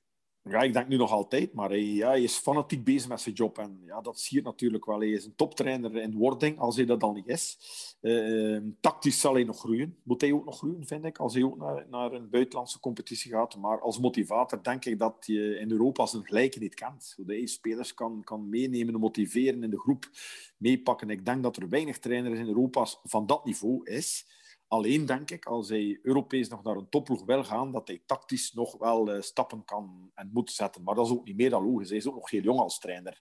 Ja, ik denk nu nog altijd, maar hij, ja, is fanatiek bezig met zijn job. En ja, dat zie je natuurlijk wel. Hij is een toptrainer in wording, als hij dat dan niet is. Uh, tactisch zal hij nog groeien. Moet hij ook nog groeien, vind ik, als hij ook naar, naar een buitenlandse competitie gaat. Maar als motivator denk ik dat je in Europa zijn gelijke niet kent. Hoe hij spelers kan, kan meenemen en motiveren in de groep meepakken. Ik denk dat er weinig trainers in Europa van dat niveau is. Alleen denk ik, als hij Europees nog naar een topploeg wil gaan, dat hij tactisch nog wel uh, stappen kan en moet zetten. Maar dat is ook niet meer dan logisch. Hij is ook nog heel jong als trainer.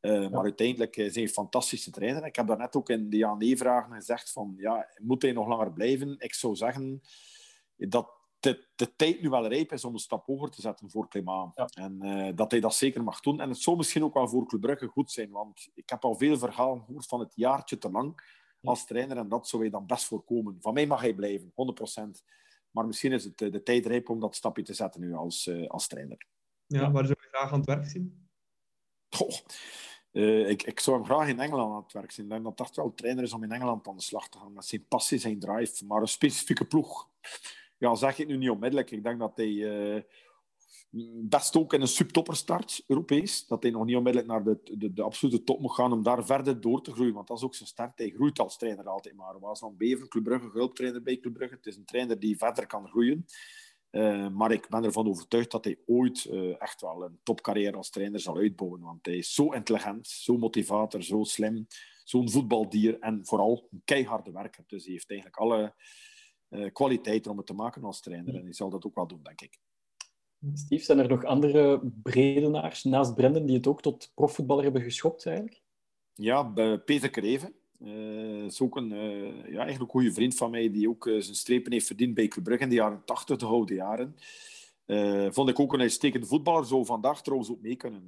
Uh, ja. Maar uiteindelijk is hij een fantastische trainer. Ik heb daarnet ook in de Jan-E-vragen gezegd van, ja, moet hij nog langer blijven? Ik zou zeggen dat de, de tijd nu wel rijp is om een stap hoger te zetten voor Klimaan. Ja. En uh, dat hij dat zeker mag doen. En het zou misschien ook wel voor Club Brugge goed zijn, want ik heb al veel verhalen gehoord van het jaartje te lang als trainer. En dat zou je dan best voorkomen. Van mij mag hij blijven, 100%. Maar misschien is het de tijd rijp om dat stapje te zetten nu als, uh, als trainer. Ja, waar zou je graag aan het werk zien? Goh. Uh, ik, ik zou hem graag in Engeland aan het werk zien. Ik denk dat dat wel trainer is om in Engeland aan de slag te gaan. Met zijn passie, zijn drive. Maar een specifieke ploeg. Ja, zeg ik nu niet onmiddellijk. Ik denk dat hij... Uh, best ook in een subtopperstart, Europees. Dat hij nog niet onmiddellijk naar de, de, de, absolute top moet gaan om daar verder door te groeien. Want dat is ook zijn start. Hij groeit als trainer altijd maar. Was van Bever, Club Brugge, hulptrainer bij Club Brugge. Het is een trainer die verder kan groeien. Uh, maar ik ben ervan overtuigd dat hij ooit uh, echt wel een topcarrière als trainer zal uitbouwen. Want hij is zo intelligent, zo motivator, zo slim, zo'n voetbaldier en vooral een keiharde werker. Dus hij heeft eigenlijk alle uh, kwaliteiten om het te maken als trainer. En hij zal dat ook wel doen, denk ik. Steve, zijn er nog andere Bredenaars naast Brendan die het ook tot profvoetballer hebben geschopt eigenlijk? Ja, Peter Kreven. Uh, is ook een uh, ja, eigenlijk goede vriend van mij die ook uh, zijn strepen heeft verdiend bij Club Brugge in de jaren 80, de oude jaren. vond ik ook een uitstekende voetballer, zo vandaag trouwens ook mee kunnen.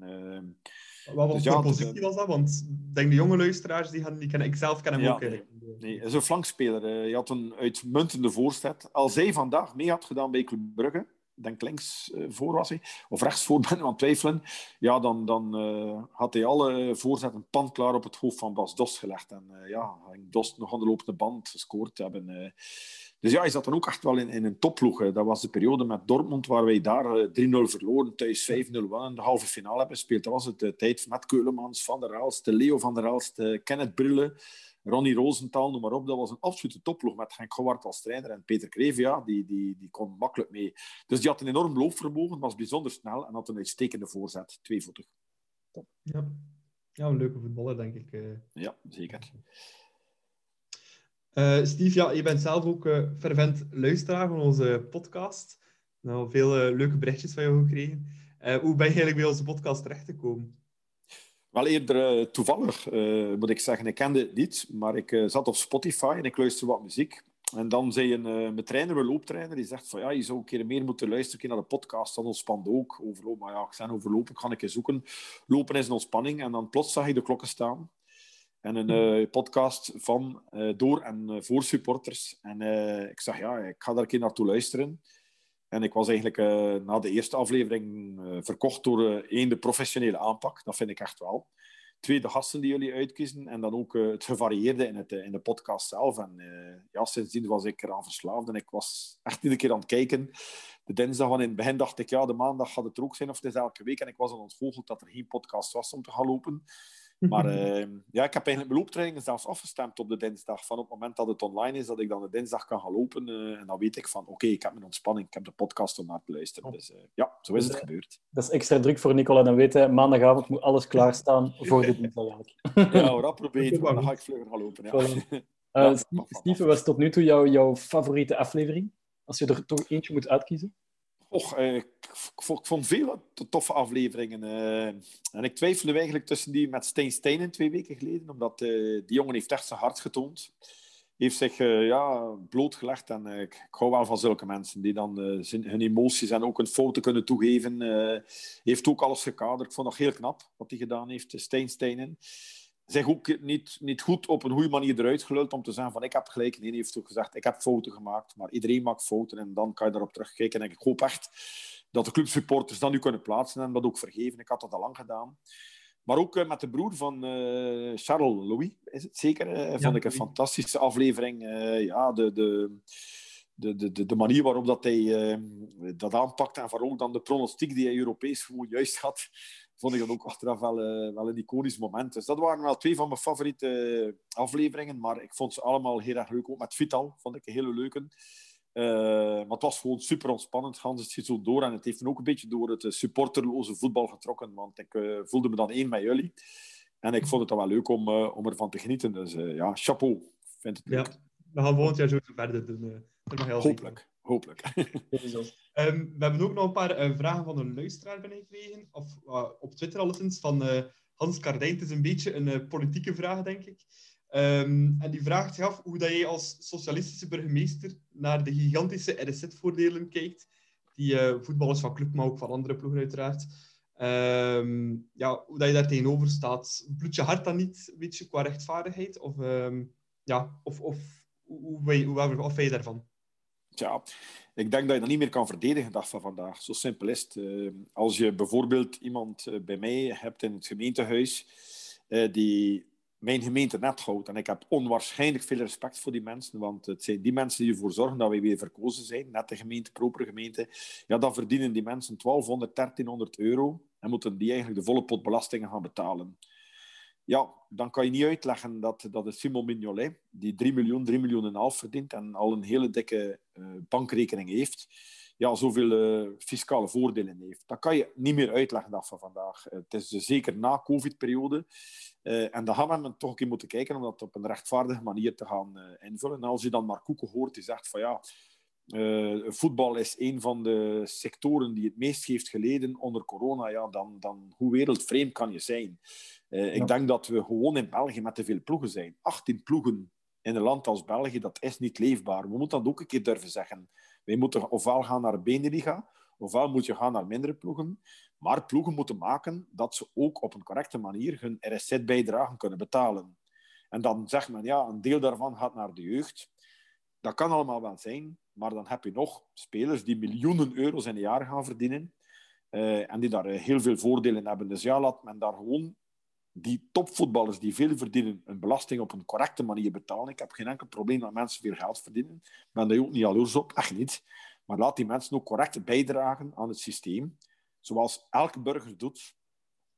Wat dus, ja, positie was dat? Want ik denk de jonge luisteraars, die, gaan, die kennen, ik zelf ken hem ja, ook. Nee, nee, is een flankspeler. Hij had een uitmuntende voorzet. Als hij vandaag mee had gedaan bij Club Brugge, denk links uh, voor was hij, of rechts voor ben aan twijfelen, ja, dan, dan uh, had hij alle voorzetten pan klaar op het hoofd van Bas Dost gelegd. En uh, ja, Dost nog aan de lopende band gescoord hebben. Dus ja, hij zat dan ook echt wel in, in een topploeg. Dat was de periode met Dortmund, waar wij daar 3-0 verloren, thuis 5-0 wel in de halve finale hebben gespeeld. Dat was het de tijd met Keulemans, Van der Aalst, Leo van der Aalst, Kenneth Brille, Ronnie Rosenthal, noem maar op. Dat was een absolute topploeg met Henk Gouwart als trainer. En Peter Kreeve, ja, die, die, die kon makkelijk mee. Dus die had een enorm loopvermogen, was bijzonder snel en had een uitstekende voorzet, tweevoetig. Ja. ja, een leuke voetballer, denk ik. Uh... Ja, zeker. Uh, Steve, ja, je bent zelf ook uh, fervent luisteraar van onze podcast. Nou, veel leuke berichtjes van jou gekregen. hoe ben je eigenlijk bij onze podcast terechtgekomen? Wel eerder uh, toevallig, uh, moet ik zeggen. Ik kende het niet, maar ik uh, zat op Spotify en ik luisterde wat muziek. En dan zei een, mijn trainer, mijn looptrainer, die zegt van ja, je zou een keer meer moeten luisteren naar de podcast. Dat ontspant ook. Overloop, maar ja, ik zijn overlopen, ik ga een keer zoeken. Lopen is een ontspanning. En dan plots zag ik de klokken staan. En een podcast van, door en voor supporters. En ik zeg ja, ik ga daar een keer naartoe luisteren. En ik was eigenlijk uh, na de eerste aflevering uh, verkocht door uh, één, de professionele aanpak. Dat vind ik echt wel. tweede gasten die jullie uitkiezen. En dan ook het gevarieerde in, het, in de podcast zelf. En ja, sindsdien was ik eraan verslaafd. En ik was echt iedere keer aan het kijken. De dinsdag, want in het begin dacht ik, ja, de maandag gaat het er ook zijn. Of het is elke week. En ik was al ontgoocheld dat er geen podcast was om te gaan lopen. Maar uh, ja, ik heb eigenlijk mijn looptrainingen zelfs afgestemd op de dinsdag. Van op het moment dat het online is, dat ik dan de dinsdag kan gaan lopen. Uh, en dan weet ik van, oké, okay, ik heb mijn ontspanning. Ik heb de podcast om naar te luisteren. Dus uh, ja, zo is het gebeurd. Dat is extra druk voor Nicola. Dan weet hij, maandagavond moet alles klaarstaan voor de dinsdag eigenlijk. ja, rap proberen. Dan ga ik vlugger gaan lopen. Ja. Voilà. ja, Steven, wat is tot nu toe jouw, jouw favoriete aflevering? Als je er toch eentje moet uitkiezen? Och, eh, ik, vond veel toffe afleveringen. Eh, en ik twijfelde eigenlijk tussen die met Steen Steinen twee weken geleden, omdat uh, die jongen heeft echt zijn hart getoond. Heeft zich ja, blootgelegd en ik, hou wel van zulke mensen die dan hun emoties en ook een fouten kunnen toegeven. heeft ook alles gekaderd. Ik vond dat heel knap wat hij gedaan heeft, Steen Steinen zich ook niet, niet goed op een goede manier eruit geluld om te zeggen van ik heb gelijk. Nee, hij heeft ook gezegd ik heb fouten gemaakt, maar iedereen maakt fouten en dan kan je daarop terugkijken. En ik hoop echt dat de clubsupporters dat nu kunnen plaatsen en dat ook vergeven. Ik had dat al lang gedaan. Maar ook uh, met de broer van uh, Charles Louis, is het zeker? Uh, vond ik een fantastische aflevering. ja, de, de, de, de, de manier waarop dat hij dat aanpakt en vooral dan de pronostiek die hij Europees gewoon juist had vond ik dat ook achteraf wel, uh, wel een iconisch moment. Dus dat waren wel twee van mijn favoriete afleveringen, maar ik vond ze allemaal heel erg leuk. Ook met Vital vond ik een hele leuke. Uh, maar het was gewoon super ontspannend. Hans het zit zo door en het heeft me ook een beetje door het supporterloze voetbal getrokken, want ik uh, voelde me dan één met jullie. En ik vond het dan wel leuk om, om ervan te genieten. Dus ja, chapeau. Vind het leuk. Ja, we gaan volgend jaar zo verder doen. Hopelijk hopelijk. um, we hebben ook nog een paar uh, vragen van een luisteraar binnengekregen. Of uh, op Twitter alleszins, van uh, Hans Kardijn. Het is een beetje een politieke vraag, denk ik. Um, en die vraagt zich af hoe dat jij als socialistische burgemeester naar de gigantische RSZ-voordelen kijkt. Die voetballers van club, maar ook van andere ploegen uiteraard. Um, ja, hoe dat je daar tegenover staat. Bloed je hart dan niet, weet je, qua rechtvaardigheid? Of, ja, of, of hoe, hoe, hoe, hoe, wat vind je daarvan? Ik denk dat je dat niet meer kan verdedigen dag van vandaag. Zo simpel is het. Uh, als je bijvoorbeeld iemand uh, bij mij hebt in het gemeentehuis uh, die mijn gemeente net houdt. En ik heb onwaarschijnlijk veel respect voor die mensen, want het zijn die mensen die ervoor zorgen dat wij weer verkozen zijn, net de gemeente, propere gemeente. Ja, dan verdienen die mensen 1200, 1300 euro en moeten die eigenlijk de volle pot belastingen gaan betalen ja, dan kan je niet uitleggen dat, dat is Simon Mignolet, die 3 miljoen, 3 miljoen en half verdient en al een hele dikke uh, bankrekening heeft, ja, zoveel uh, fiscale voordelen heeft. Dat kan je niet meer uitleggen dat van vandaag. Het is zeker na covid-periode. en daar gaan we toch een keer moeten kijken om dat op een rechtvaardige manier te gaan invullen. En als je dan maar Koeken hoort, die zegt van ja, voetbal is een van de sectoren die het meest heeft geleden onder corona, ja, dan, dan hoe wereldvreemd kan je zijn? Uh, ik denk dat we gewoon in België met te veel ploegen zijn. 18 ploegen in een land als België, dat is niet leefbaar. We moeten dat ook een keer durven zeggen. Wij moeten ofwel gaan naar de Beneliga, ofwel moet je gaan naar mindere ploegen. Maar ploegen moeten maken dat ze ook op een correcte manier hun RSZ-bijdragen kunnen betalen. En dan zegt men, ja, een deel daarvan gaat naar de jeugd. Dat kan allemaal wel zijn, maar dan heb je nog spelers die miljoenen euro's in een jaar gaan verdienen. Uh, en die daar uh, heel veel voordelen hebben. Dus ja, laat men daar gewoon die topvoetballers die veel verdienen, een belasting op een correcte manier betalen. Ik heb geen enkel probleem dat mensen veel geld verdienen. Ik ben daar ook niet jaloers op, echt niet. Maar laat die mensen ook correct bijdragen aan het systeem, zoals elke burger doet.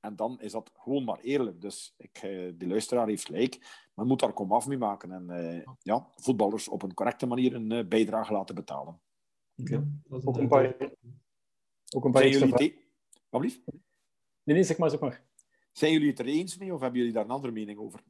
En dan is dat gewoon maar eerlijk. Dus ik, eh, die luisteraar heeft gelijk. Men moet daar kom af mee maken. En uh, ja, voetballers op een correcte manier een uh, bijdrage laten betalen. Okay. ook een paar... Ook een paar Zijn jullie... Wat Nee, nee, zeg maar, zeg maar. Zijn jullie het er eens mee of hebben jullie daar een andere mening over?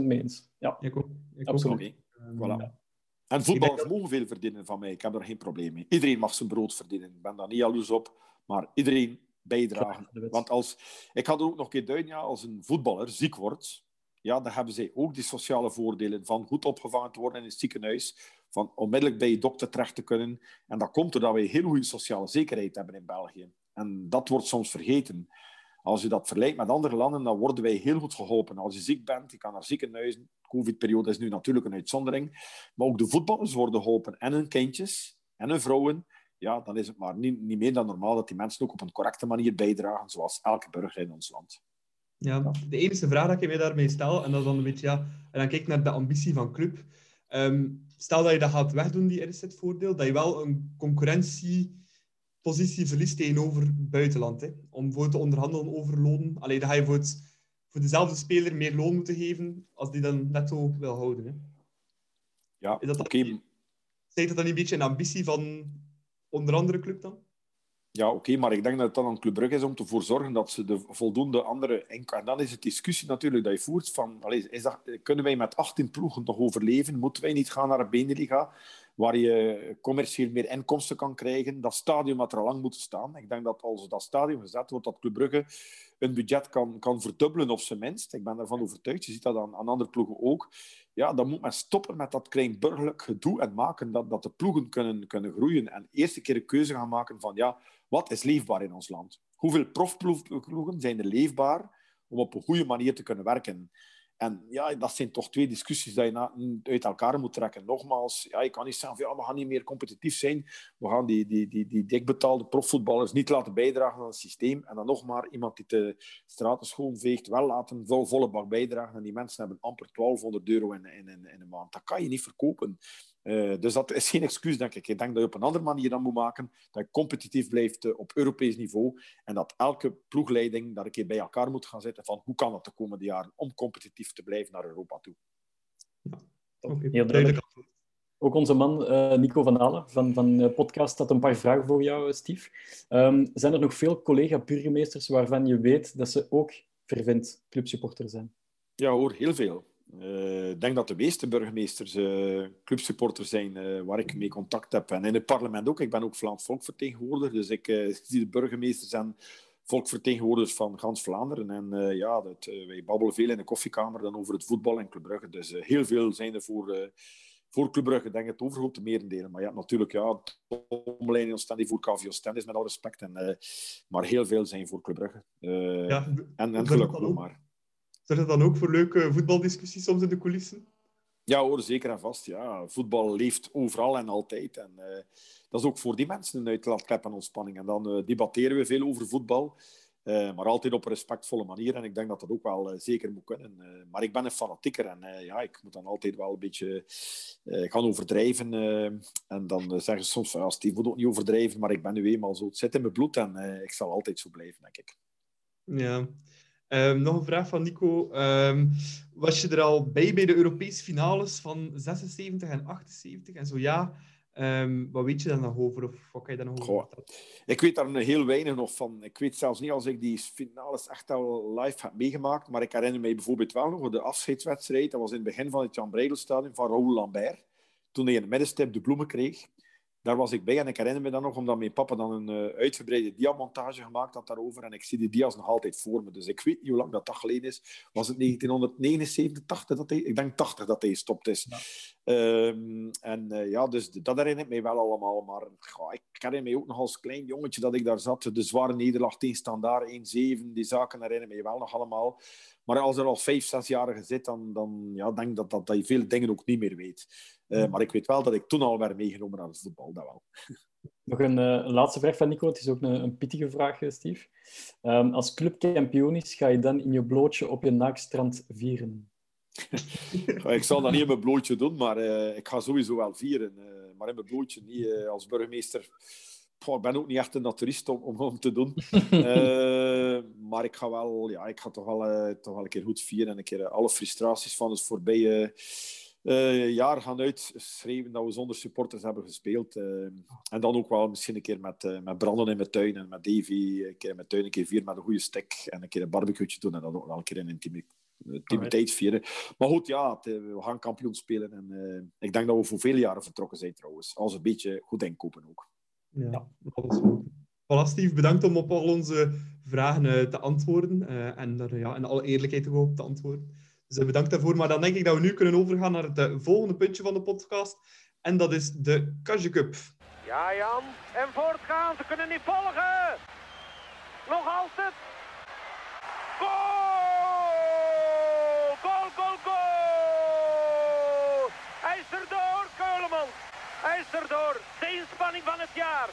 100% mee eens. Ja, ik ook. Ik Absoluut. Okay. Voilà. En voetballers mogen veel verdienen van mij. Ik heb daar geen probleem mee. Iedereen mag zijn brood verdienen. Ik ben daar niet jaloers op. Maar iedereen bijdragen. Want als, ik had er ook nog een keer duiden, ja, als een voetballer ziek wordt, ja, dan hebben zij ook die sociale voordelen van goed opgevangen te worden in het ziekenhuis, van onmiddellijk bij je dokter terecht te kunnen. En dat komt doordat wij heel goede sociale zekerheid hebben in België. En dat wordt soms vergeten. Als je dat vergelijkt met andere landen, dan worden wij heel goed geholpen. Als je ziek bent, je kan naar ziekenhuizen. De covid-periode is nu natuurlijk een uitzondering. Maar ook de voetballers worden geholpen. En hun kindjes en hun vrouwen. Ja, dan is het maar niet, niet meer dan normaal dat die mensen ook op een correcte manier bijdragen, zoals elke burger in ons land. Ja, de enige vraag dat ik mij daarmee stel, en dat is dan een beetje, ja, en dan kijk naar de ambitie van club. Ehm, stel dat je dat gaat wegdoen, die RZ-voordeel, dat je wel een concurrentiepositie verliest tegenover het buitenland. Hè, om voor te onderhandelen over lonen. Alleen dan ga je voor, het, voor dezelfde speler meer loon moeten geven als die dan netto wil houden. Hè. Ja, oké. Zeg dat dan een beetje een ambitie van onder andere club dan? Ja, oké, maar ik denk dat het dan aan Club Brugge is om ervoor te zorgen dat ze de voldoende andere... En dan is het discussie natuurlijk dat je voert van... Allez, is dat, kunnen wij met 18 ploegen nog overleven? Moeten wij niet gaan naar een Beneliga, waar je commercieel meer inkomsten kan krijgen? Dat stadion had er al lang moeten staan. Ik denk dat als dat stadion gezet wordt, dat Club Brugge een budget kan, kan verdubbelen of zijn minst. Ik ben daarvan overtuigd. Je ziet dat aan, aan andere ploegen ook. Ja, dan moet men stoppen met dat klein burgerlijk gedoe en maken dat, dat de ploegen kunnen, kunnen groeien. En eerst een keer een keuze gaan maken van... ja wat is leefbaar in ons land? Hoeveel profploegen zijn er leefbaar om op een goede manier te kunnen werken? En ja, dat zijn toch twee discussies die je uit elkaar moet trekken. Nogmaals, ja, je kan niet zeggen van ja, we gaan niet meer competitief zijn. We gaan die, die, die, die dikbetaalde profvoetballers niet laten bijdragen aan het systeem. En dan nog maar iemand die de straten schoonveegt, wel laten vol, volle bak bijdragen. En die mensen hebben amper 1200 euro in, in, in, in een maand. Dat kan je niet verkopen. Uh, dus dat is geen excuus, denk ik. Ik denk dat je op een andere manier dan moet maken, dat je competitief blijft uh, op Europees niveau en dat elke ploegleiding daar een keer bij elkaar moet gaan zitten van hoe kan dat de komende jaren om competitief te blijven naar Europa toe. Ja, okay. Heel duidelijk. Ook onze man uh, Nico van Halen van, van Podcast had een paar vragen voor jou, Steve. Um, zijn er nog veel collega-burgemeesters waarvan je weet dat ze ook fervent clubsupporter zijn? Ja hoor, heel veel. Uh, ik denk dat de meeste burgemeesters uh, clubsupporters zijn uh, waar ik mee contact heb. En in het parlement ook. Ik ben ook Vlaams volkvertegenwoordiger. Dus ik zie de burgemeesters en volkvertegenwoordigers van gans Vlaanderen. En ja, dat, wij babbelen veel in de koffiekamer dan over het voetbal en Club Brugge. Dus heel veel zijn er voor, voor Club Brugge. Ik denk het overgrote merendelen. Maar ja, natuurlijk, ja, omleiding Oostende voor KVO Oostende is met al respect. En, maar heel veel zijn voor Club Brugge. ja, en, en gelukkig ook maar. Zorgt dat dan ook voor leuke voetbaldiscussies soms in de coulissen? Ja hoor, zeker en vast. Ja. Voetbal leeft overal en altijd. En, uh, dat is ook voor die mensen een uitlaatklep en ontspanning. En dan uh, debatteren we veel over voetbal. Uh, maar altijd op een respectvolle manier. En ik denk dat dat ook wel zeker moet kunnen. maar ik ben een fanatieker. En ja, ik moet dan altijd wel een beetje gaan overdrijven. en dan zeggen ze soms van, ja, Steve moet ook niet overdrijven. Maar ik ben nu eenmaal zo. Het zit in mijn bloed. En ik zal altijd zo blijven, denk ik. Ja. Um, nog een vraag van Nico. Um, was je er al bij bij de Europese finales van 76 en 78? En zo ja, um, wat weet je daar nog over? Of wat kan je daar nog over Goh, Ik weet daar heel weinig nog van. Ik weet zelfs niet als ik die finales echt al live heb meegemaakt. Maar ik herinner me bijvoorbeeld wel nog de afscheidswedstrijd. Dat was in het begin van het Jan Breidelstadion van Raoul Lambert. Toen hij in de middenstip de bloemen kreeg daar was ik bij en ik herinner me dan nog, omdat mijn papa dan een uh, uitgebreide diamontage gemaakt had daarover. En ik zie die dia's nog altijd voor me. Dus ik weet niet hoe lang dat, dat geleden is. Was het 1979, 80 dat hij... Ik denk 80 dat hij gestopt is. Um, en uh, ja, dus dat herinnert mij wel allemaal. Maar goh, ik herinner me ook nog als klein jongetje dat ik daar zat. De zware nederlaag tegen Standaard 1-7. Die zaken herinner mij wel nog allemaal. Maar als er al vijf, zesjarige zit, dan, dan ja, denk ik dat, dat, dat je veel dingen ook niet meer weet. Uh, maar ik weet wel dat ik toen al werd meegenomen aan het voetbal, dat wel. Nog een, uh, een, laatste vraag van Nico. Het is ook een, een pittige vraag, Steve. Um, als club kampioen is, ga je dan in je blootje op je naakstrand vieren? Ik zal dat niet in mijn blootje doen, maar uh, ik ga sowieso wel vieren. maar in mijn blootje niet als burgemeester. Poh, ik ben ook niet echt een naturist om, om, om te doen. maar ik ga, wel, ja, ik ga toch, wel, toch wel een keer goed vieren en een keer alle frustraties van het voorbije jaar gaan uitschrijven dat we zonder supporters hebben gespeeld. En dan ook wel misschien een keer met, met Brandon in mijn tuin en met Davy. Een keer in mijn tuin, een keer vieren met een goede stek. En een keer een barbecue doen en dan ook wel een keer een intimiteit intimiteit vieren. Maar goed, ja, we gaan kampioen spelen. En ik denk dat we voor vele jaren vertrokken zijn trouwens. Als een beetje goed inkopen ook. Ja, ja. dat is goed. Voilà, Steve, bedankt om op al onze vragen te antwoorden. en ja, in alle eerlijkheid op te antwoorden. Dus bedankt daarvoor. Maar dan denk ik dat we nu kunnen overgaan naar het eh, volgende puntje van de podcast. En dat is de Kasje Cup. Ja, Jan. En voortgaan. Ze kunnen niet volgen. Nog altijd. Goal! Goal, goal, goal! Hij is erdoor, Keuleman. Hij is erdoor. De inspanning van het jaar.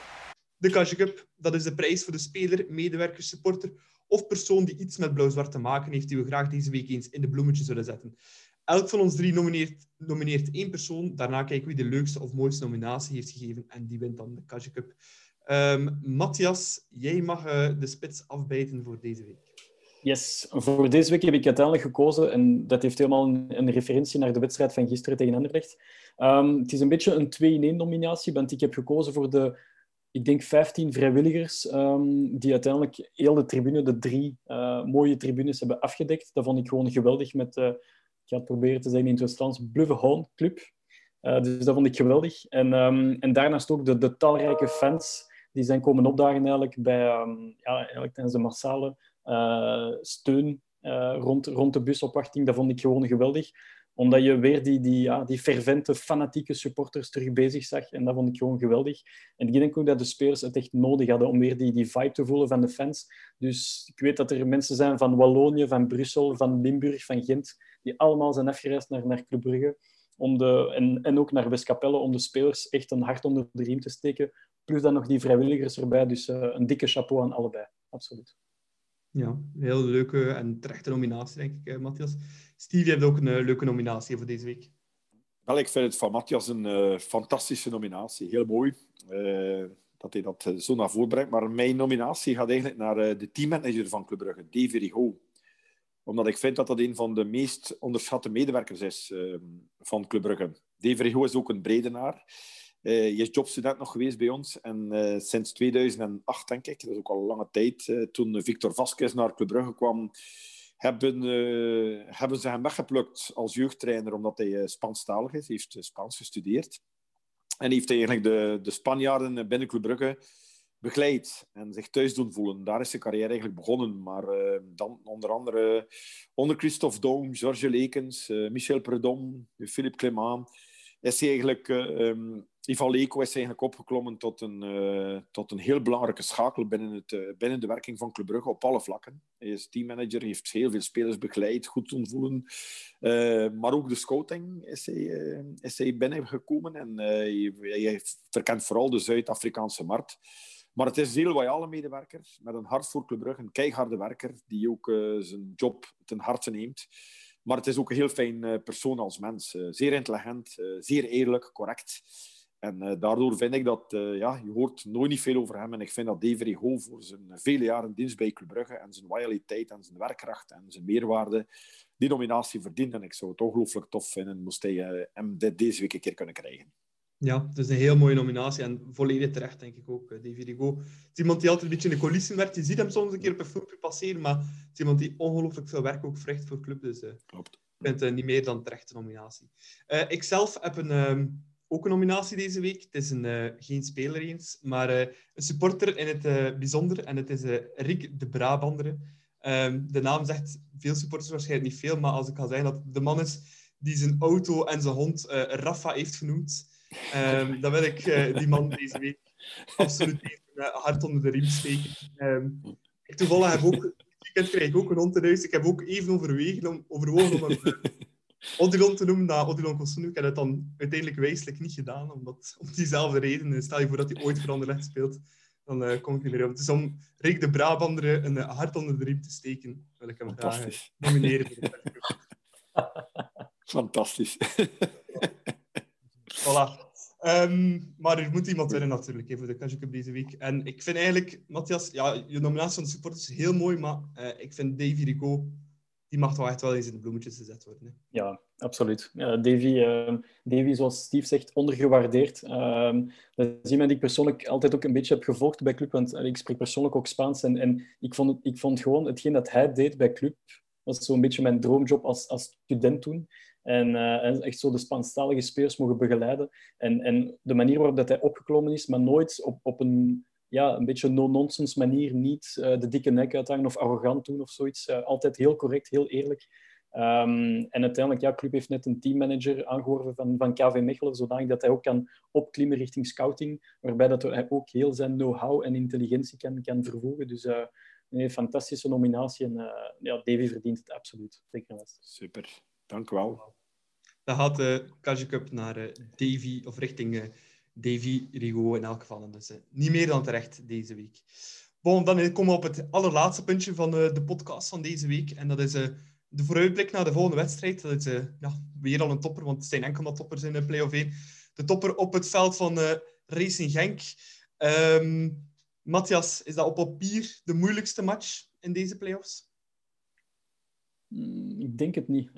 De Cup, dat is de prijs voor de speler, medewerker, supporter of persoon die iets met blauw-zwart te maken heeft, die we graag deze week eens in de bloemetjes zullen zetten. Elk van ons drie nomineert, nomineert één persoon. Daarna kijken wie de leukste of mooiste nominatie heeft gegeven. En die wint dan de Kaja Cup. Um, Matthias, jij mag uh, de spits afbijten voor deze week. Yes, voor deze week heb ik uiteindelijk gekozen, en dat heeft helemaal een, referentie naar de wedstrijd van gisteren tegen Anderlecht. Um, het is een beetje een 2-in-1 nominatie, want ik heb gekozen voor de, ik denk, 15 vrijwilligers um, die uiteindelijk heel de tribune, de drie uh, mooie tribunes hebben afgedekt. Dat vond ik gewoon geweldig met, uh, ik ga het proberen te zeggen in het Hoon Club. Uh, dus dat vond ik geweldig. En, um, en daarnaast ook de, talrijke fans die zijn komen opdagen eigenlijk bij, ja, eigenlijk tijdens de massale steun uh, rond, rond de busopwachting. Dat vond ik gewoon geweldig. Omdat je weer die, die, ja, die fervente, fanatieke supporters terug bezig zag. En dat vond ik gewoon geweldig. En ik denk ook dat de spelers het echt nodig hadden om weer die, die vibe te voelen van de fans. Dus ik weet dat er mensen zijn van Wallonië, van Brussel, van Limburg, van Gent, die allemaal zijn afgereisd naar, naar Club Brugge. Om de, en, en ook naar Westkapelle om de spelers echt een hart onder de riem te steken. Plus dan nog die vrijwilligers erbij. Dus uh, een dikke chapeau aan allebei. Absoluut. Ja, heel leuke en terechte nominatie, denk ik, Matthias. Steve, je hebt ook een uh, leuke nominatie voor deze week. Wel, ik vind het van Matthias een uh, fantastische nominatie. Heel mooi dat hij dat zo naar voren brengt. Maar mijn nominatie gaat eigenlijk naar de teammanager van Club Brugge, Davy Rigaud. Omdat ik vind dat dat een van de meest onderschatte medewerkers is van Club Brugge. Davy Rigaud is ook een bredenaar. Uh, je is jobstudent nog geweest bij ons. En uh, sinds 2008, denk ik, dat is ook al een lange tijd, uh, toen Victor Vasquez naar Club Brugge kwam, hebben, hebben ze hem weggeplukt als jeugdtrainer, omdat hij Spaanstalig is. Heeft Spaans gestudeerd. En heeft eigenlijk de, de Spanjaarden binnen Club Brugge begeleid en zich thuis doen voelen. Daar is zijn carrière eigenlijk begonnen. Maar dan onder andere onder Christophe Daum, Georges Lekens, Michel Predom, Philippe Clément, is hij eigenlijk... Um, Ivan Leko is eigenlijk opgeklommen tot een, uh, tot een heel belangrijke schakel binnen, het, uh, binnen de werking van Club Brugge op alle vlakken. Hij is teammanager, heeft heel veel spelers begeleid, goed doen voelen. Uh, maar ook de scouting is hij, is hij binnengekomen en hij, hij verkent vooral de Zuid-Afrikaanse markt. Maar het is een heel loyale medewerker, met een hart voor Club Brugge, een keiharde werker, die ook zijn job ten harte neemt. Maar het is ook een heel fijn persoon als mens. zeer intelligent, zeer eerlijk, correct. En uh, daardoor vind ik dat, uh, ja, je hoort nooit niet veel over hem. En ik vind dat Dave Rigo voor zijn vele jaren dienst bij Club Brugge en zijn loyaliteit en zijn werkkracht en zijn meerwaarde die nominatie verdient. En ik zou het ongelooflijk tof vinden moest hij uh, hem dit deze week een keer kunnen krijgen. Ja, het is een heel mooie nominatie en volledig terecht, denk ik ook. Davy Rigo. Het is iemand die altijd een beetje in de coulissen werkt. Je ziet hem soms een keer op een filmpje passeren, maar het is iemand die ongelooflijk veel werk ook verricht voor club. Dus Klopt. ik vind het niet meer dan terechte nominatie. ik zelf heb een... Um, ook een nominatie deze week. Het is een, uh, geen speler eens, maar uh, een supporter in het uh, bijzonder. En het is Rick de Brabander. Um, de naam zegt veel supporters waarschijnlijk niet veel, maar als ik kan zeggen dat de man is die zijn auto en zijn hond Rafa heeft genoemd, um, dan wil ik die man deze week absoluut even hard onder de riem steken. Um, ik toevallig heb ook, weekend krijg ik ook een hond in huis. Ik heb ook even overwegen om, overwogen om hem Odilon te noemen na Odilon Kosunu. Ik heb het dan uiteindelijk wijselijk niet gedaan, omdat, om diezelfde reden. Stel je voor dat hij ooit voor Anderlecht speelt, dan uh, kom ik niet meer op. Dus om Rick de Brabander een uh, hart onder de riem te steken, wil ik hem graag nomineren. Fantastisch. voilà. Um, maar er moet iemand winnen natuurlijk even voor de Cash Cup deze week. En ik vind eigenlijk, Matthias, ja, je nominatie van de supporters is heel mooi, maar ik vind Davy Rico die mag toch echt wel eens in de bloemetjes gezet worden. Hè? Ja, absoluut. Ja, Davy, Davy, zoals Steve zegt, ondergewaardeerd. Uh, dat is iemand die ik persoonlijk altijd ook een beetje heb gevolgd bij Club, want ik spreek persoonlijk ook Spaans. En, en ik, vond, ik vond gewoon hetgeen dat hij deed bij Club, was zo'n beetje mijn droomjob als, als student toen. En, en, echt zo de Spaanstalige spelers mogen begeleiden. En, en de manier waarop dat hij opgeklommen is, maar nooit op, op een ja, een beetje no-nonsense manier niet uh, de dikke nek uithangen of arrogant doen of zoiets. Uh, altijd heel correct, heel eerlijk. Um, en uiteindelijk, ja, Club heeft net een teammanager aangeworven van, van KV Mechelen, zodanig dat hij ook kan opklimmen richting scouting, waarbij dat hij ook heel zijn know-how en intelligentie kan, kan vervoegen. Dus uh, een fantastische nominatie en ja, Davy verdient het absoluut. Zeker Super, dank u wel. Dan gaat de Cup naar Davy, of richting Davy Rigo in elk geval. Dus niet meer dan terecht deze week. Bon, dan komen we op het allerlaatste puntje van uh, de podcast van deze week. En dat is uh, de vooruitblik naar de volgende wedstrijd. Dat is ja, weer al een topper, want het zijn enkel maar toppers in de play-off 1. De topper op het veld van Racing Genk. Um, Matthias, is dat op papier de moeilijkste match in deze play-offs? Mm, ik denk het niet.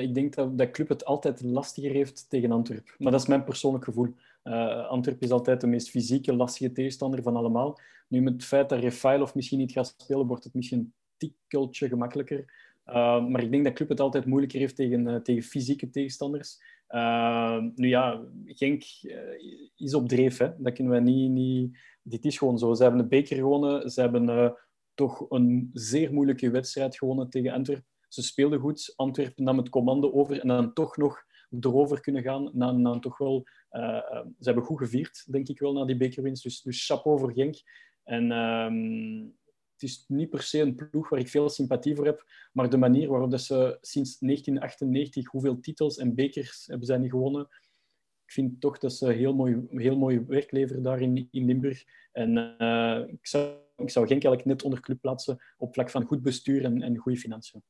Ik denk dat dat club het altijd lastiger heeft tegen Antwerp. Maar dat is mijn persoonlijk gevoel. Uh, Antwerp is altijd de meest fysieke, lastige tegenstander van allemaal. Nu, met het feit dat Refailov misschien niet gaat spelen, wordt het misschien een tikkeltje gemakkelijker. Uh, maar ik denk dat club het altijd moeilijker heeft tegen, tegen fysieke tegenstanders. nu ja, Genk is op dreef. Hè. Dat kunnen we niet, niet... Dit is gewoon zo. Ze hebben de beker gewonnen. Ze hebben toch een zeer moeilijke wedstrijd gewonnen tegen Antwerpen. Ze speelden goed. Antwerpen nam het commando over en dan toch nog erover kunnen gaan. Na, toch wel, uh, ze hebben goed gevierd, denk ik wel, na die bekerwinst. Dus, dus chapeau voor Genk. En uh, het is niet per se een ploeg waar ik veel sympathie voor heb, maar de manier waarop dat ze sinds 1998 hoeveel titels en bekers hebben zij niet gewonnen, ik vind toch dat ze heel mooi, heel mooi werk leveren daar in, in Limburg. En uh, ik, zou, ik zou Genk eigenlijk net onder club plaatsen op vlak van goed bestuur en, en goede financiën.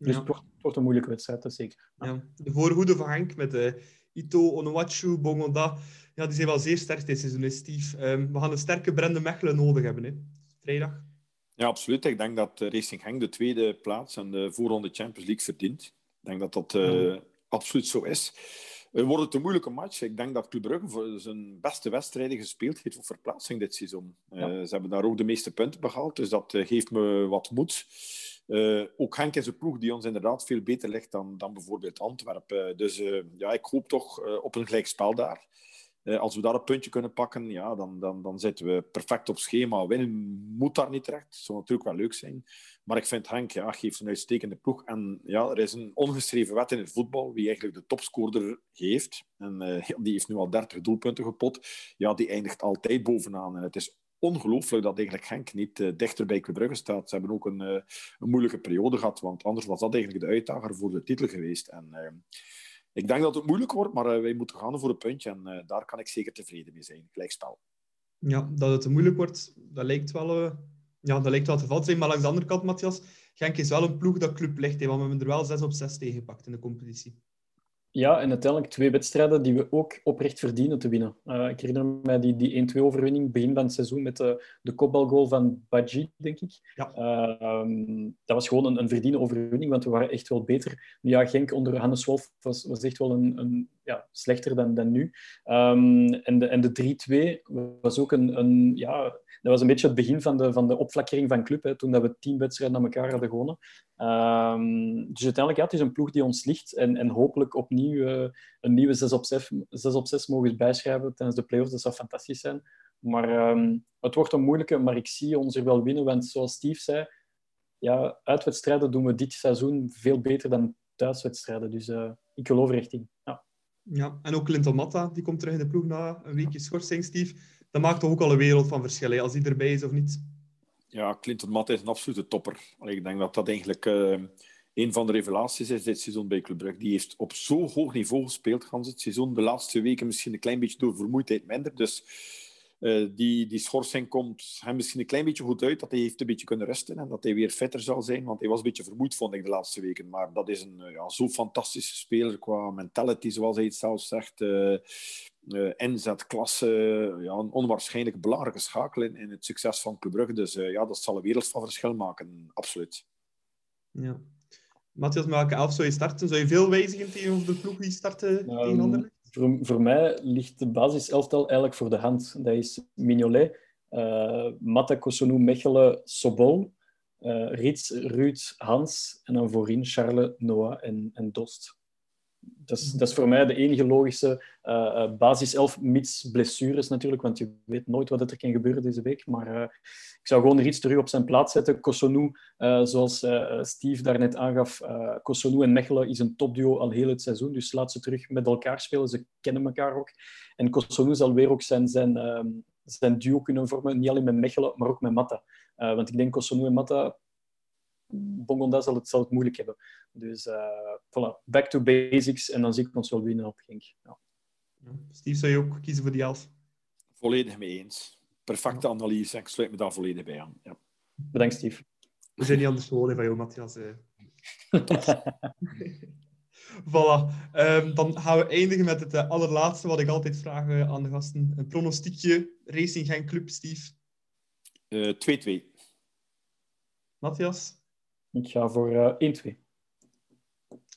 Dus het, wordt, een moeilijke wedstrijd, dat zeker. Ja. De voorhoede van Henk met uh, Ito, Onuachu, Bongonda, ja, die zijn wel zeer sterk dit seizoen, Steve. Um, we gaan een sterke Brende Mechelen nodig hebben, hè? vrijdag. Ja, absoluut. Ik denk dat Racing Henk de tweede plaats en de voorronde Champions League verdient. Ik denk dat dat uh, absoluut zo is. Het wordt het een moeilijke match. Ik denk dat Club Brugge voor zijn beste wedstrijden gespeeld heeft voor verplaatsing dit seizoen. Ja. Uh, ze hebben daar ook de meeste punten behaald, dus dat geeft me wat moed. Uh, ook Henk is een ploeg die ons inderdaad veel beter ligt dan, dan bijvoorbeeld Antwerpen. Dus uh, ja, ik hoop toch op een gelijk spel daar. als we daar een puntje kunnen pakken, ja, dan, dan, dan zitten we perfect op schema. Winnen moet daar niet terecht. Zou natuurlijk wel leuk zijn. Maar ik vind Henk ja, geeft een uitstekende ploeg. En ja, er is een ongeschreven wet in het voetbal wie eigenlijk de topscorer heeft. En die heeft nu al 30 doelpunten gepot. Ja, die eindigt altijd bovenaan. En het is ongelooflijk dat eigenlijk Genk niet uh, dichter bij Club Brugge staat. Ze hebben ook een, uh, een, moeilijke periode gehad, want anders was dat eigenlijk de uitdager voor de titel geweest. En, uh, ik denk dat het moeilijk wordt, maar wij moeten gaan voor een puntje en daar kan ik zeker tevreden mee zijn. Gelijkspel. Ja, dat het moeilijk wordt, dat lijkt wel, ja, dat lijkt wel te vallen zijn. Maar langs de andere kant, Matthias, Genk is wel een ploeg dat club ligt. Want we hebben er wel 6 op 6 tegengepakt in de competitie. Ja, en uiteindelijk twee wedstrijden die we ook oprecht verdienen te winnen. Uh, ik herinner me die, die 1-2-overwinning begin van het seizoen met de, de kopbalgoal van Badji, denk ik. Ja. Uh, um, dat was gewoon een, een verdiende overwinning, want we waren echt wel beter. Ja, Genk onder Hannes Wolf was, was echt wel een, een ja, slechter dan, dan nu. Um, en de, en de 3-2 was ook een, een ja, dat was een beetje het begin van de, van de opflakkering van club, hè, toen dat we tien wedstrijden aan elkaar hadden gewonnen. Um, dus uiteindelijk, ja, het is een ploeg die ons ligt en, en hopelijk opnieuw uh, een nieuwe 6 op 6, 6 op 6 mogen bijschrijven tijdens de play-offs. Dat zou fantastisch zijn. Maar um, het wordt een moeilijke, maar ik zie ons er wel winnen, want zoals Steve zei, ja, uitwedstrijden doen we dit seizoen veel beter dan thuiswedstrijden. Dus uh, ik geloof er echt in. Ja. ja, en ook Clinton Matta, die komt terug in de ploeg na een weekje schorsing, Steve dat maakt toch ook al een wereld van verschil, als hij erbij is of niet. Ja, Clinton Matt is een absolute topper. Allee, ik denk dat dat eigenlijk uh, een van de revelaties is dit seizoen bij Club Brugge. Die heeft op zo hoog niveau gespeeld, gans het seizoen. De laatste weken misschien een klein beetje door vermoeidheid minder. Dus uh, die, die schorsing komt hem misschien een klein beetje goed uit. Dat hij heeft een beetje kunnen rusten en dat hij weer fitter zal zijn. Want hij was een beetje vermoeid, vond ik, de laatste weken. Maar dat is een uh, ja, zo fantastische speler qua mentality, zoals hij het zelf zegt. Uh, inzet, klasse. ja, een onwaarschijnlijk belangrijke schakel in, in het succes van Club Brugge. Dus ja, dat zal een wereld van verschil maken, absoluut. Ja. Matthias, met welke elf zou je starten? Zou je veel wijzigen tegenover de ploeg die starten um, tegen Anderlecht? Voor, mij ligt de basiselftal eigenlijk voor de hand. Dat is Mignolet, uh, Matta, Kosunu, Mechelen, Sobol, uh, Rits, Ruud, Hans en dan voorin Charles, Noah en, en Dost. Dat is, dat voor mij de enige logische uh, basiself, mits blessures natuurlijk, want je weet nooit wat er kan gebeuren deze week. Maar uh, ik zou gewoon iets terug op zijn plaats zetten. Kosonu, uh, zoals Steve daarnet aangaf, Kosonu en Mechelen is een topduo al heel het seizoen, dus laat ze terug met elkaar spelen. Ze kennen elkaar ook. En Kosonu zal weer ook zijn, zijn, ehm, zijn duo kunnen vormen, niet alleen met Mechelen, maar ook met Matta. want ik denk Kosonu en Matta Bongonda zal het, zal het moeilijk hebben. Dus uh, voilà, back to basics en dan zie ik ons wel winnen op Genk. Ja. Steve, zou je ook kiezen voor die elf? Volledig mee eens. perfecte analyse ik sluit me daar volledig bij aan. Ja. Bedankt, Steve. We zijn niet anders gewoon van jou, Matthias. eh. voilà. Ehm, dan gaan we eindigen met het eh, allerlaatste wat ik altijd vraag aan de gasten. Een pronostiekje. Racing Genk Club, Steve. Eh, 2-2. Matthias? Ik ga voor eh 1-2.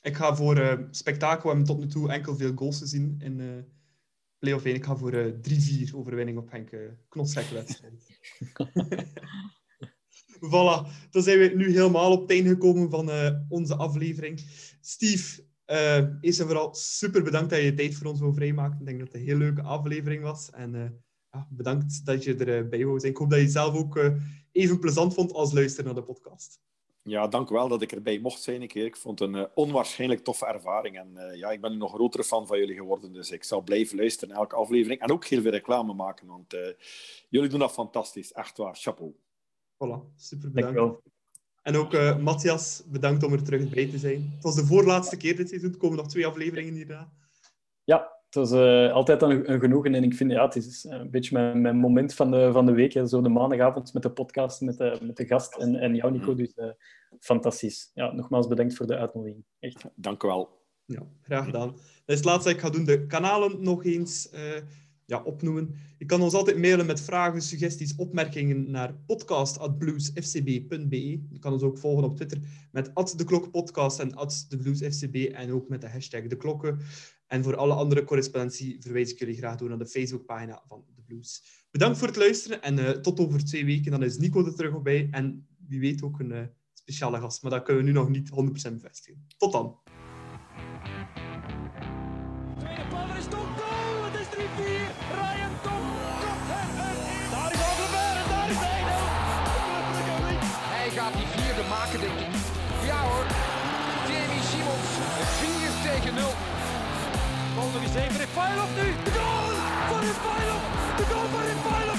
Ik ga voor eh, spektakel. We hebben tot nu toe enkel veel goals gezien in eh play-off 1. Ik ga voor eh 3-4 overwinning op Henk. Uh, wedstrijd. voilà, dan zijn we nu helemaal op het gekomen van eh, onze aflevering. Steve, eh, eerst en vooral super bedankt dat je je tijd voor ons wou vrijmaken. Ik denk dat het een heel leuke aflevering was. En eh, ja, bedankt dat je erbij wou zijn. Ik hoop dat je zelf ook eh, even plezant vond als luisteren naar de podcast. Ja, dank u wel dat ik erbij mocht zijn. een keer. Ik vond het een eh, onwaarschijnlijk toffe ervaring. En eh, ja, ik ben nu nog grotere fan van jullie geworden. Dus ik zal blijven luisteren naar elke aflevering. En ook heel veel reclame maken. Want eh, jullie doen dat fantastisch. Echt waar. Chapeau. Voilà, super bedankt. Dankjewel. En ook eh, Matthias, bedankt om er terug bij te zijn. Het was de voorlaatste keer dit seizoen. Er komen nog twee afleveringen hierna. Ja, het was eh, altijd een, een genoegen. En ik vind, ja, het is een beetje mijn, mijn moment van de, van de week. Hè. Zo de maandagavond met de podcast, met de, met de gast en, en jou, Nico. Dus eh, fantastisch. Ja, nogmaals bedankt voor de uitnodiging. Echt. Dank u wel. Ja, graag gedaan. Dat is het laatste dat ik ga doen. De kanalen nog eens eh, ja, opnoemen. Je kan ons altijd mailen met vragen, suggesties, opmerkingen naar podcast.bluesfcb.be. Je kan ons ook volgen op Twitter met @deklokkenpodcast en @debluesfcb en ook met de hashtag de klokken. En voor alle andere correspondentie verwijs ik jullie graag door naar de Facebookpagina van de Blues. Bedankt voor het luisteren en eh, tot over twee weken. Dan is Nico er terug op bij en wie weet ook een eh, speciale gast. Maar dat kunnen we nu nog niet 100% bevestigen. Tot dan. Milošević, Emre Fajlov, goal for Fajlov, the goal for Fajlov!